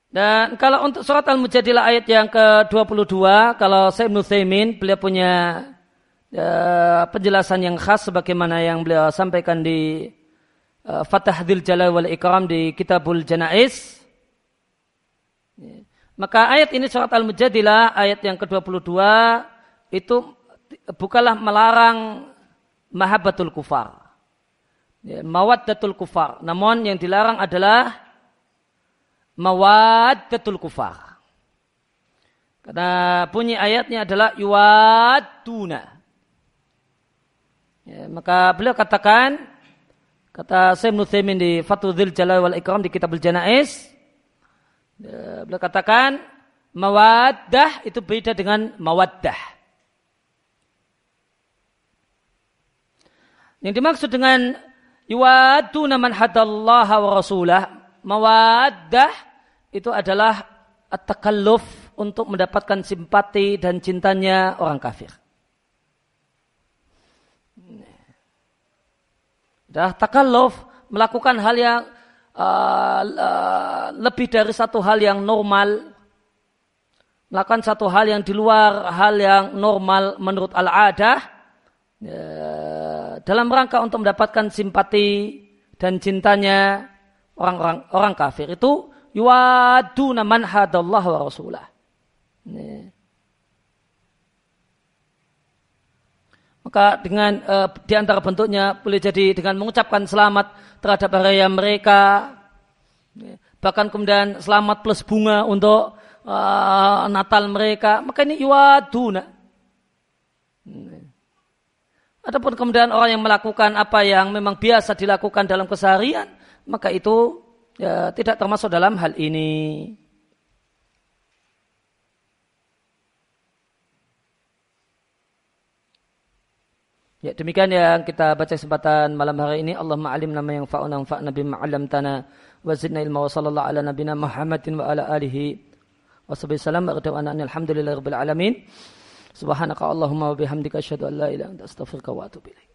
Dan kalau untuk surat Al-Mujadilah ayat yang ke-22, kalau saya Nuthaimin, beliau punya uh, penjelasan yang khas sebagaimana yang beliau sampaikan di uh, Fatah Dzil Jalal wal Ikram di Kitabul Janais. Maka ayat ini surat Al-Mujadilah ayat yang ke-22 itu bukanlah melarang mahabbatul kufar. Ya, mawaddatul kufar. Namun yang dilarang adalah mawaddatul kufar. Karena bunyi ayatnya adalah yuwaduna. Ya, maka beliau katakan, kata Sayyid Nuthaimin di Fathul Jalal wal Ikram di Kitabul Janais, beliau katakan mawaddah itu beda dengan mawaddah. Yang dimaksud dengan yuwadu naman hadallaha wa rasulah mawaddah itu adalah at-takalluf untuk mendapatkan simpati dan cintanya orang kafir. Dah takalluf melakukan hal yang uh, uh, lebih dari satu hal yang normal, melakukan satu hal yang di luar hal yang normal menurut al-adah, uh, dalam rangka untuk mendapatkan simpati dan cintanya orang-orang orang kafir itu yuwaduna man hadallah wa rasulah. Ini. Maka dengan e, di antara bentuknya boleh jadi dengan mengucapkan selamat terhadap hari raya mereka, bahkan kemudian selamat plus bunga untuk e, Natal mereka. Maka ini yuaduna. Adapun kemudian orang yang melakukan apa yang memang biasa dilakukan dalam keseharian, maka itu ya, tidak termasuk dalam hal ini. Ya, demikian yang kita baca kesempatan malam hari ini. Allah ma'alim nama yang fa'una fa'na bima 'allamtana wa zidna ilma wa sallallahu ala nabina Muhammadin wa ala alihi wa sahbihi salam wa alhamdulillahi rabbil alamin. Subhanaka Allahumma wa bihamdika asyhadu an la ilaha illa anta astaghfiruka wa atubu ilaik.